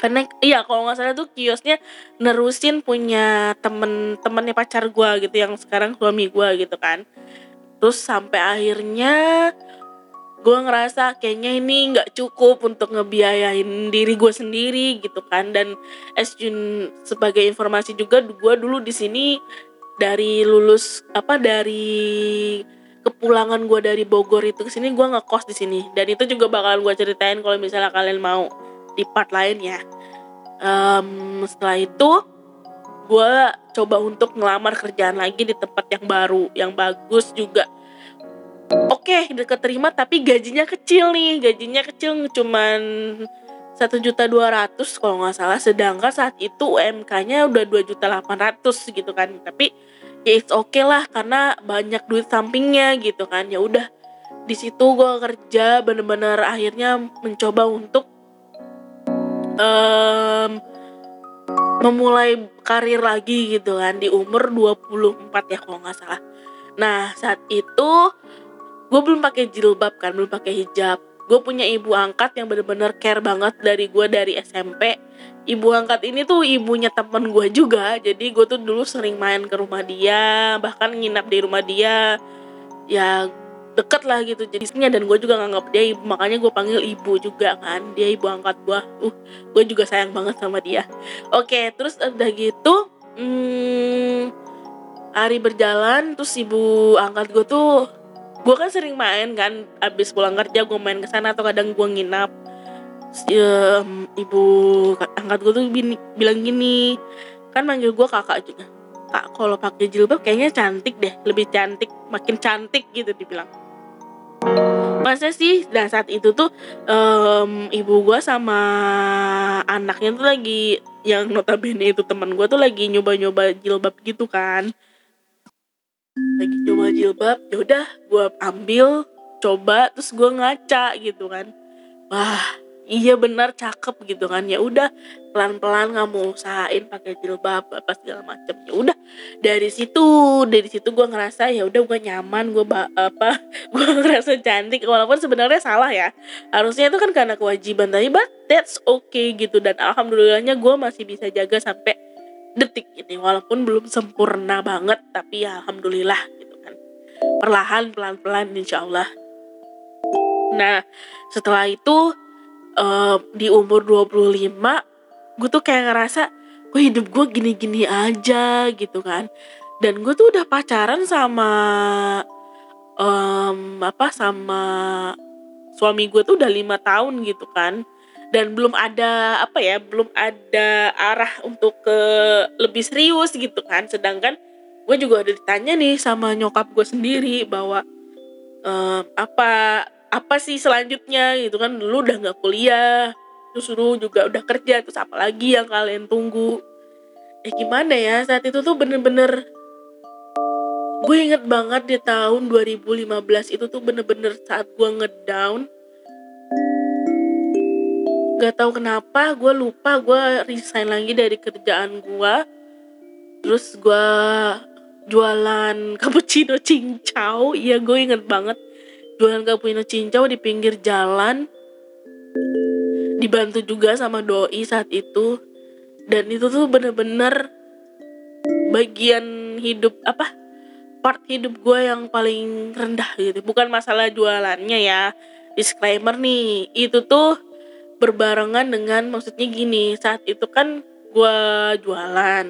karena iya kalau nggak salah tuh kiosnya nerusin punya temen temennya pacar gue gitu yang sekarang suami gue gitu kan. Terus sampai akhirnya gue ngerasa kayaknya ini nggak cukup untuk ngebiayain diri gue sendiri gitu kan. Dan as Jun sebagai informasi juga gue dulu di sini dari lulus apa dari kepulangan gue dari Bogor itu ke sini gue ngekos di sini. Dan itu juga bakalan gue ceritain kalau misalnya kalian mau di part lain ya um, setelah itu gue coba untuk ngelamar kerjaan lagi di tempat yang baru yang bagus juga. Oke okay, deket terima tapi gajinya kecil nih. Gajinya kecil cuman satu juta dua ratus kalau nggak salah. Sedangkan saat itu UMK-nya udah dua juta delapan ratus gitu kan. Tapi ya it's okay lah karena banyak duit sampingnya gitu kan. Ya udah di situ gue kerja bener-bener akhirnya mencoba untuk um, memulai karir lagi gitu kan di umur 24 ya kalau nggak salah. Nah saat itu gue belum pakai jilbab kan belum pakai hijab. Gue punya ibu angkat yang bener-bener care banget dari gue dari SMP ibu angkat ini tuh ibunya temen gue juga jadi gue tuh dulu sering main ke rumah dia bahkan nginap di rumah dia. Ya deket lah gitu. Jadinya dan gue juga nganggap dia ibu. Makanya gue panggil ibu juga kan. Dia ibu angkat gue uh gue juga sayang banget sama dia. Oke terus udah gitu hmm, hari berjalan terus ibu angkat gue tuh gue kan sering main kan. Abis pulang kerja gue main ke sana atau kadang gue nginap. Ya, ibu angkat gue tuh bilang gini kan manggil gue kakak juga kak kalau pakai jilbab kayaknya cantik deh lebih cantik makin cantik gitu dibilang. Masa sih? Dan saat itu tuh um, ibu gue sama anaknya tuh lagi yang notabene itu teman gue tuh lagi nyoba-nyoba jilbab gitu kan. Lagi coba jilbab yaudah gue ambil coba terus gue ngaca gitu kan. Wah iya benar cakep gitu kan. Ya udah pelan pelan nggak mau usahain pakai jilbab apa segala macem. Ya udah dari situ dari situ gue ngerasa ya udah gue nyaman gue apa gue ngerasa cantik. Walaupun sebenarnya salah ya. Harusnya itu kan karena kewajiban tapi but that's okay gitu. Dan alhamdulillahnya gue masih bisa jaga sampai detik ini. Walaupun belum sempurna banget tapi ya alhamdulillah gitu kan. Perlahan pelan pelan insya Allah. Nah setelah itu uh, di umur 25 gue tuh kayak ngerasa gue hidup gue gini gini aja gitu kan. Dan gue tuh udah pacaran sama um, apa sama suami gue tuh udah lima tahun gitu kan. Dan belum ada apa ya belum ada arah untuk ke lebih serius gitu kan. Sedangkan gue juga udah ditanya nih sama nyokap gue sendiri bahwa uh, apa apa sih selanjutnya gitu kan? Lu udah nggak kuliah terus lu juga udah kerja terus apa lagi yang kalian tunggu? Eh gimana ya? Saat itu tuh bener-bener gue inget banget di tahun 2015 itu tuh bener-bener saat gue ngedown. Gak tahu kenapa gue lupa gue resign lagi dari kerjaan gue. Terus gue jualan cappuccino cincau iya gue inget banget jualan cappuccino cincau di pinggir jalan. Dibantu juga sama doi saat itu. Dan itu tuh bener-bener bagian hidup apa part hidup gue yang paling rendah gitu. Bukan masalah jualannya ya. Disclaimer nih itu tuh berbarengan dengan maksudnya gini saat itu kan gue jualan.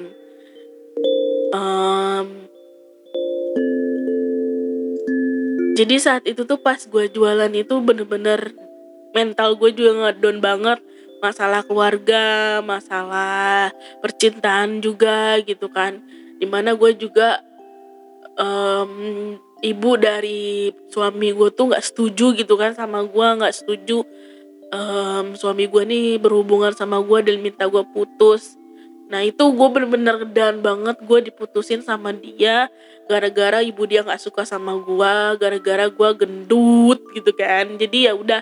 Um, jadi saat itu tuh pas gue jualan itu bener-bener mental gue juga ngedown banget. Masalah keluarga masalah percintaan juga gitu kan. Di mana gue juga um, ibu dari suami gue tuh nggak setuju gitu kan sama gue nggak setuju um, suami gue nih berhubungan sama gue dan minta gue putus nah itu gue bener-bener dan banget. Gue diputusin sama dia gara-gara ibu dia nggak suka sama gue gara-gara gue gendut gitu kan. Jadi ya udah.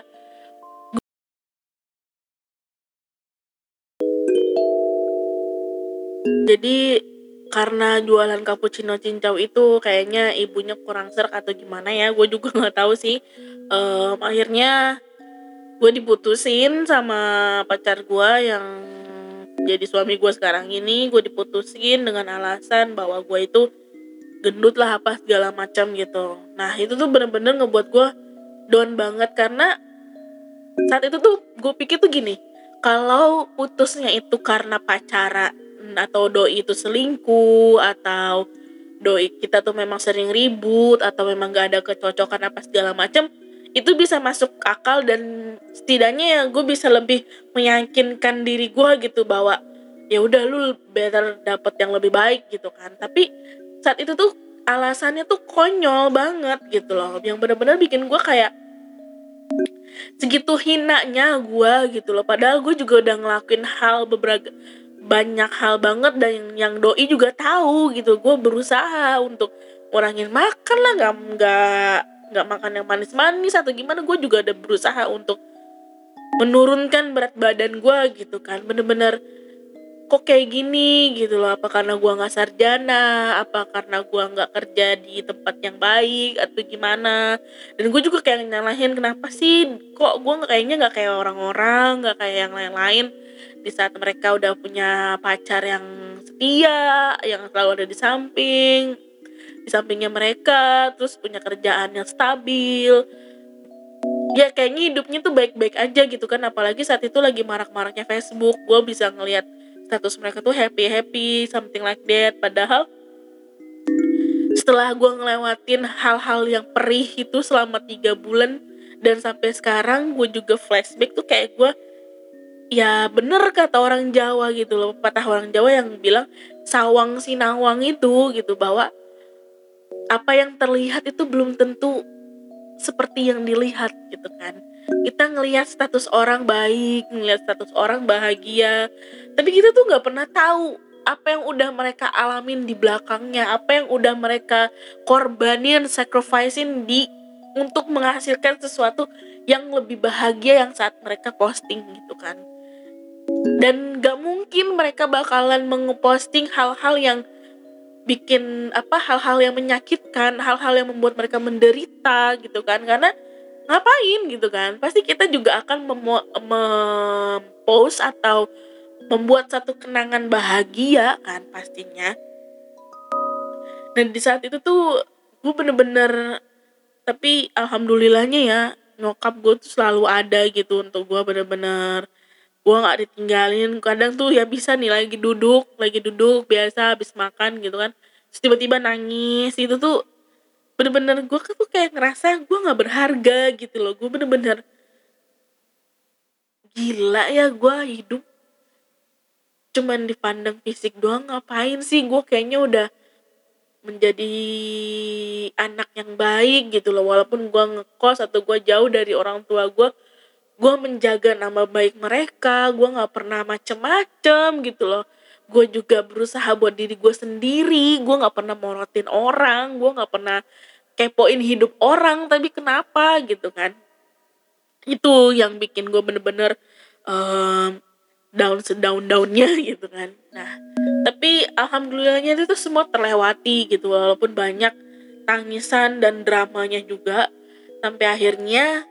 Jadi karena jualan cappuccino cincau itu kayaknya ibunya kurang serak atau gimana ya gue juga nggak tahu sih. Um, akhirnya gue diputusin sama pacar gue yang jadi suami gue sekarang ini gue diputusin dengan alasan bahwa gue itu gendut lah apa segala macam gitu. Nah itu tuh bener-bener ngebuat gue down banget karena saat itu tuh gue pikir tuh gini kalau putusnya itu karena pacaran atau doi itu selingkuh atau doi kita tuh memang sering ribut atau memang gak ada kecocokan apa segala macam itu bisa masuk akal dan setidaknya ya gue bisa lebih meyakinkan diri gue gitu bahwa ya udah lu better dapet yang lebih baik gitu kan. Tapi saat itu tuh alasannya tuh konyol banget gitu loh. Yang benar-benar bikin gue kayak segitu hinanya gue gitu loh. Padahal gue juga udah ngelakuin hal beberapa banyak hal banget dan yang, yang doi juga tahu gitu. Gue berusaha untuk ngurangin makan lah nggak nggak nggak makan yang manis-manis atau gimana gue juga ada berusaha untuk menurunkan berat badan gue gitu kan. Bener-bener kok kayak gini gitu loh apa karena gue nggak sarjana apa karena gue nggak kerja di tempat yang baik atau gimana. Dan gue juga kayak nyalahin kenapa sih kok gue nggak kayaknya nggak kayak orang-orang nggak kayak yang lain-lain. Di saat mereka udah punya pacar yang setia yang selalu ada di samping di sampingnya mereka terus punya kerjaan yang stabil. Ya kayaknya hidupnya tuh baik-baik aja gitu kan apalagi saat itu lagi marak-maraknya Facebook. Gue bisa ngelihat status mereka tuh happy happy something like that. Padahal setelah gue ngelewatin hal-hal yang perih itu selama tiga bulan dan sampai sekarang gue juga flashback tuh kayak gue ya bener kata orang Jawa gitu loh. Patah orang Jawa yang bilang sawang sinawang itu gitu bahwa apa yang terlihat itu belum tentu seperti yang dilihat gitu kan. Kita ngelihat status orang baik ngelihat status orang bahagia tapi kita tuh nggak pernah tahu apa yang udah mereka alamin di belakangnya apa yang udah mereka korbanin sacrificing di untuk menghasilkan sesuatu yang lebih bahagia yang saat mereka posting gitu kan. Dan gak mungkin mereka bakalan mengeposting hal-hal yang bikin apa hal-hal yang menyakitkan, hal-hal yang membuat mereka menderita gitu kan. Karena ngapain gitu kan? Pasti kita juga akan mempost atau membuat satu kenangan bahagia kan pastinya. Dan di saat itu tuh gue bener-bener tapi alhamdulillahnya ya nyokap gue tuh selalu ada gitu untuk gue bener-bener gue nggak ditinggalin. Kadang tuh ya bisa nih lagi duduk lagi duduk biasa habis makan gitu kan. Tiba-tiba nangis. Itu tuh bener-bener gue tuh kayak ngerasa gue nggak berharga gitu loh. Gue bener-bener gila ya gue hidup. Cuman dipandang fisik doang ngapain sih? Gue kayaknya udah menjadi anak yang baik gitu loh. Walaupun gue ngekos atau gue jauh dari orang tua gue gue menjaga nama baik mereka gue nggak pernah macem-macem gitu loh. Gue juga berusaha buat diri gue sendiri gue nggak pernah morotin orang gue nggak pernah kepoin hidup orang tapi kenapa gitu kan? Itu yang bikin gue bener-bener um, down sedown downnya gitu kan. Nah tapi alhamdulillahnya itu semua terlewati gitu walaupun banyak tangisan dan dramanya juga sampai akhirnya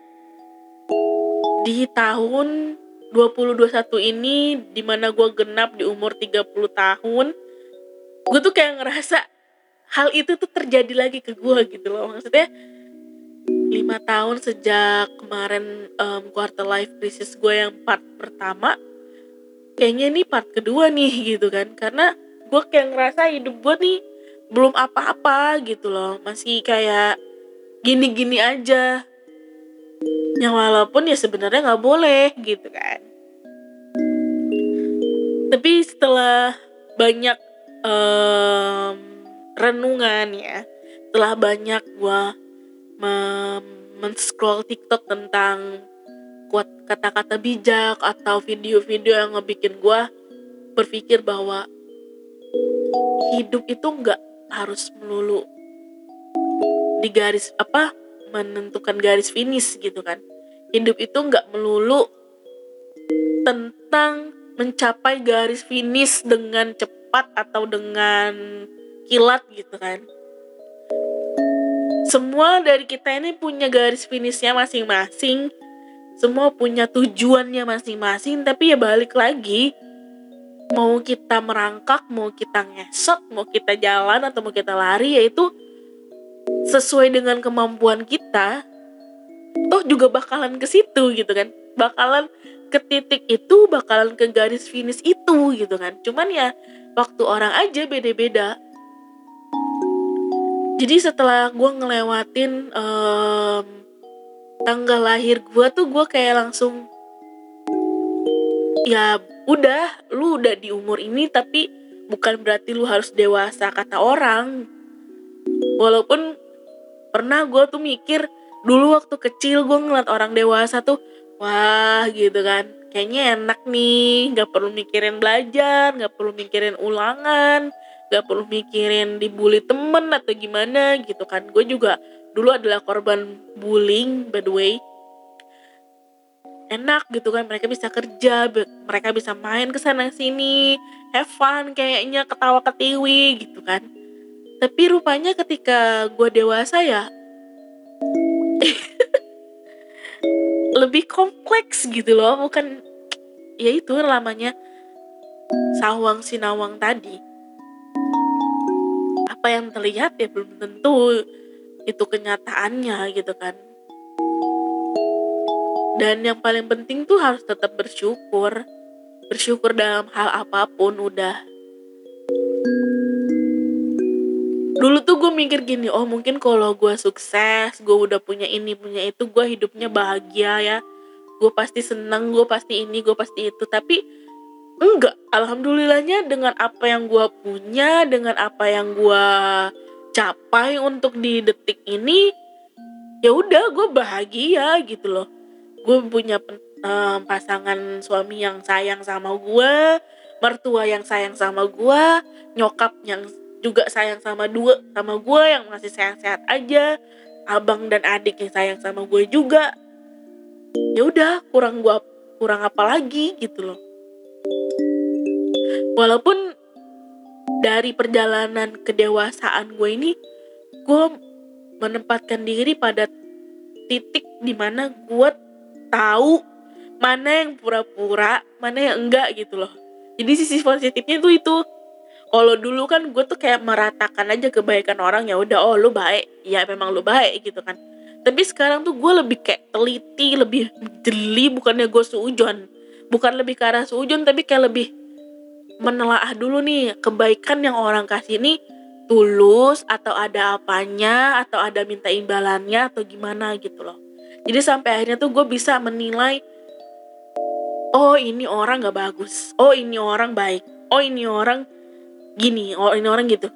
di tahun 2021 ini di mana gue genap di umur 30 tahun gue tuh kayak ngerasa hal itu tuh terjadi lagi ke gue gitu loh. Maksudnya lima tahun sejak kemarin um, quarter life crisis gue yang part pertama kayaknya ini part kedua nih gitu kan. Karena gue kayak ngerasa hidup gue nih belum apa-apa gitu loh. Masih kayak gini-gini aja yang walaupun ya sebenarnya nggak boleh gitu kan. Tapi setelah banyak um, renungan ya setelah banyak gue men-scroll TikTok tentang kuat kata-kata bijak atau video-video yang ngebikin gue berpikir bahwa hidup itu nggak harus melulu di garis apa menentukan garis finish gitu kan. Hidup itu nggak melulu tentang mencapai garis finish dengan cepat atau dengan kilat gitu kan. Semua dari kita ini punya garis finishnya masing-masing. Semua punya tujuannya masing-masing. Tapi ya balik lagi mau kita merangkak mau kita ngesot mau kita jalan atau mau kita lari yaitu sesuai dengan kemampuan kita toh juga bakalan ke situ gitu kan. Bakalan ke titik itu bakalan ke garis finish itu gitu kan. Cuman ya waktu orang aja beda-beda. Jadi setelah gue ngelewatin um, tanggal lahir gue tuh gue kayak langsung ya udah lu udah di umur ini tapi bukan berarti lu harus dewasa kata orang walaupun pernah gue tuh mikir dulu waktu kecil gue ngeliat orang dewasa tuh wah gitu kan. Kayaknya enak nih nggak perlu mikirin belajar nggak perlu mikirin ulangan nggak perlu mikirin dibully temen atau gimana gitu kan. Gue juga dulu adalah korban bullying by the way. Enak gitu kan mereka bisa kerja mereka bisa main ke sana sini have fun kayaknya ketawa ketiwi gitu kan tapi rupanya ketika gue dewasa ya lebih kompleks gitu loh. Bukan ya itu namanya sawang sinawang tadi. Apa yang terlihat ya belum tentu itu kenyataannya gitu kan. Dan yang paling penting tuh harus tetap bersyukur. Bersyukur dalam hal apa pun udah dulu tuh gue mikir gini oh mungkin kalau gue sukses gue udah punya ini punya itu gue hidupnya bahagia ya. Gue pasti seneng gue pasti ini gue pasti itu. Tapi enggak alhamdulillahnya dengan apa yang gue punya dengan apa yang gue capai untuk di detik ini ya udah gue bahagia gitu loh. Gue punya um, pasangan suami yang sayang sama gue mertua yang sayang sama gue nyokap yang juga sayang sama dua sama gue yang masih sehat-sehat aja abang dan adik yang sayang sama gue juga ya udah kurang gue kurang apa lagi gitu loh walaupun dari perjalanan kedewasaan gue ini gue menempatkan diri pada titik di mana gue tahu mana yang pura-pura, mana yang enggak gitu loh. Jadi sisi positifnya tuh itu. Kalau dulu kan gue tuh kayak meratakan aja kebaikan orang ya udah oh lu baik, ya memang lu baik gitu kan. Tapi sekarang tuh gue lebih kayak teliti, lebih jeli bukannya gue seujon. Bukan lebih ke arah seujon tapi kayak lebih menelaah dulu nih kebaikan yang orang kasih ini tulus atau ada apanya atau ada minta imbalannya atau gimana gitu loh jadi sampai akhirnya tuh gue bisa menilai oh ini orang gak bagus oh ini orang baik oh ini orang gini oh ini orang gitu.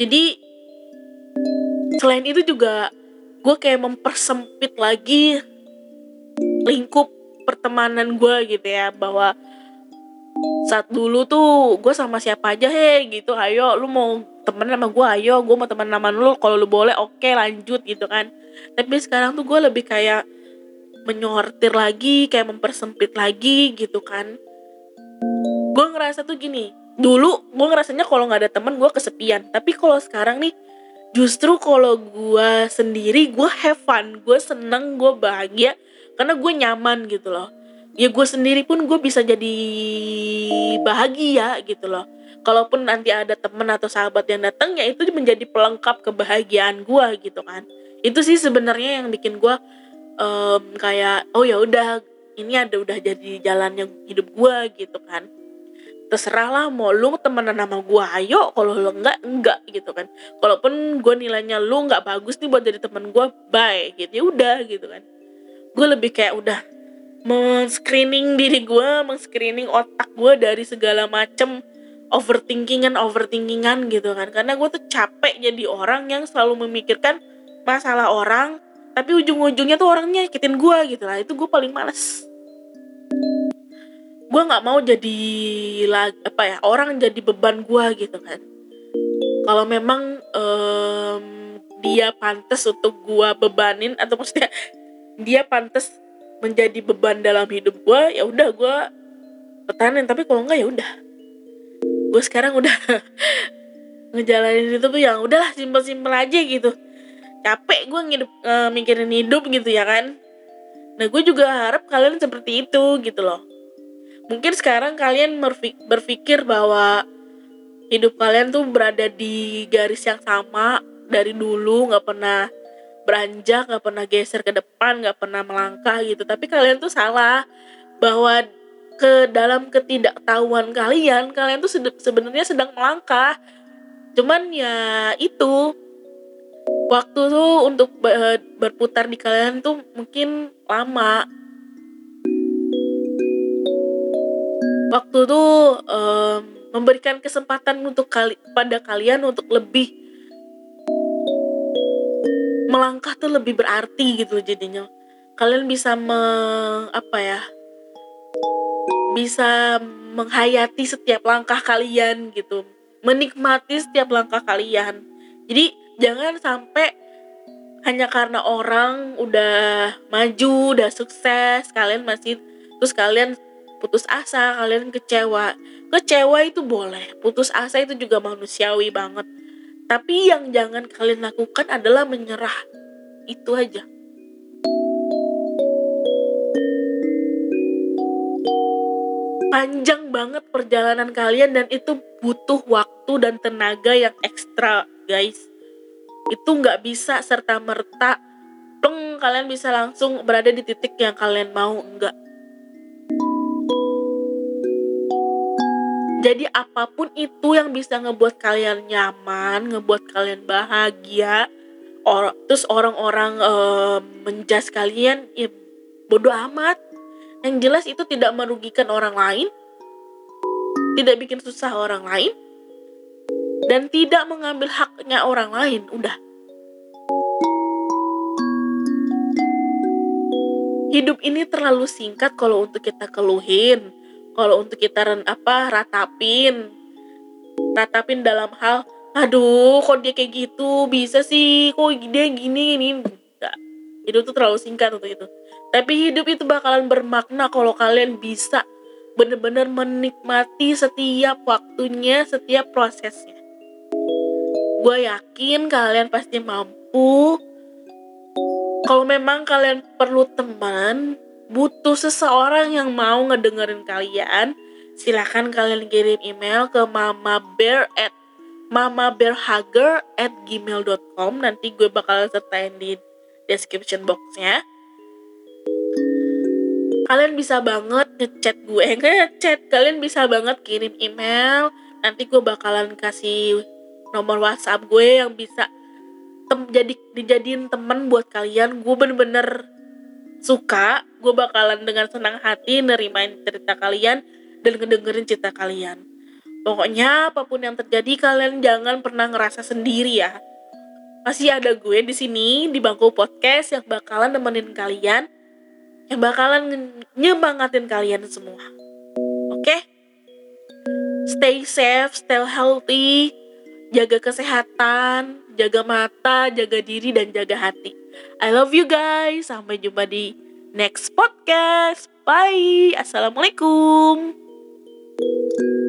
Jadi selain itu juga gue kayak mempersempit lagi lingkup pertemanan gue gitu ya bahwa saat dulu tuh gue sama siapa aja he gitu ayo lu mau temen sama gue ayo gue mau temen sama lu kalau lu boleh oke okay, lanjut gitu kan. Tapi sekarang tuh gue lebih kayak menyortir lagi kayak mempersempit lagi gitu kan gue ngerasa tuh gini dulu gue ngerasanya kalau nggak ada temen gue kesepian. Tapi kalau sekarang nih justru kalau gue sendiri gue have fun gue seneng gue bahagia karena gue nyaman gitu loh. Ya gue sendiri pun gue bisa jadi bahagia gitu loh. Kalaupun nanti ada temen atau sahabat yang datang ya itu menjadi pelengkap kebahagiaan gue gitu kan. Itu sih sebenarnya yang bikin gue um, kayak oh ya udah ini ada udah jadi jalannya hidup gue gitu kan terserah lah mau lu temenan sama gue ayo. Kalau lu enggak enggak gitu kan. Kalaupun gue nilainya lu nggak bagus nih buat jadi temen gue bye gitu. Ya udah gitu kan. Gue lebih kayak udah men-screening diri gue, men-screening otak gue dari segala macem overthinkingan overthinkingan gitu kan. Karena gue tuh capek jadi orang yang selalu memikirkan masalah orang tapi ujung-ujungnya tuh orangnya nyakitin gue gitu lah. Itu gue paling males gue nggak mau jadi apa ya orang jadi beban gue gitu kan. Kalau memang um, dia pantas untuk gue bebanin atau maksudnya dia pantas menjadi beban dalam hidup gue ya udah gue pertahanin tapi kalau enggak ya udah. Gue sekarang udah ngejalanin itu tuh yang udahlah simpel-simpel aja gitu. Capek gue ngidup uh, mikirin hidup gitu ya kan. Nah gue juga harap kalian seperti itu gitu loh mungkin sekarang kalian berpikir bahwa hidup kalian tuh berada di garis yang sama dari dulu nggak pernah beranjak nggak pernah geser ke depan nggak pernah melangkah gitu. Tapi kalian tuh salah bahwa ke dalam ketidaktahuan kalian kalian tuh sebenarnya sedang melangkah. Cuman ya itu waktu tuh untuk berputar di kalian tuh mungkin lama waktu tuh um, memberikan kesempatan untuk kali pada kalian untuk lebih melangkah tuh lebih berarti gitu jadinya. Kalian bisa me, apa ya bisa menghayati setiap langkah kalian gitu. Menikmati setiap langkah kalian. Jadi jangan sampai hanya karena orang udah maju, udah sukses, kalian masih terus kalian putus asa, kalian kecewa. Kecewa itu boleh, putus asa itu juga manusiawi banget. Tapi yang jangan kalian lakukan adalah menyerah. Itu aja. Panjang banget perjalanan kalian dan itu butuh waktu dan tenaga yang ekstra, guys itu nggak bisa serta merta pleng kalian bisa langsung berada di titik yang kalian mau enggak jadi apa pun itu yang bisa ngebuat kalian nyaman ngebuat kalian bahagia or terus orang-orang uh, menjas kalian ya bodoh amat yang jelas itu tidak merugikan orang lain tidak bikin susah orang lain dan tidak mengambil haknya orang lain. Udah. Hidup ini terlalu singkat kalau untuk kita keluhin, kalau untuk kita apa ratapin, ratapin dalam hal, aduh, kok dia kayak gitu, bisa sih, kok dia gini ini, enggak. Hidup itu terlalu singkat untuk itu. Tapi hidup itu bakalan bermakna kalau kalian bisa benar-benar menikmati setiap waktunya, setiap prosesnya. Gue yakin kalian pasti mampu. Kalau memang kalian perlu teman butuh seseorang yang mau ngedengerin kalian silahkan kalian kirim email ke mama bear at mamabearhugger at gmail.com nanti gue bakal sertain di description boxnya. Kalian bisa banget ngechat gue ngechat. Kalian bisa banget kirim email. Nanti gue bakalan kasih nomor WhatsApp gue yang bisa jadi dijadiin temen buat kalian. Gue bener-bener suka gue bakalan dengan senang hati nerimain cerita kalian dan ngedengerin cerita kalian pokoknya apa pun yang terjadi kalian jangan pernah ngerasa sendiri ya masih ada gue di sini di bangku podcast yang bakalan nemenin kalian yang bakalan nyemangatin kalian semua oke okay? stay safe stay healthy jaga kesehatan, jaga mata, jaga diri, dan jaga hati. I love you guys. Sampai jumpa di next podcast. Bye. Assalamualaikum. thank you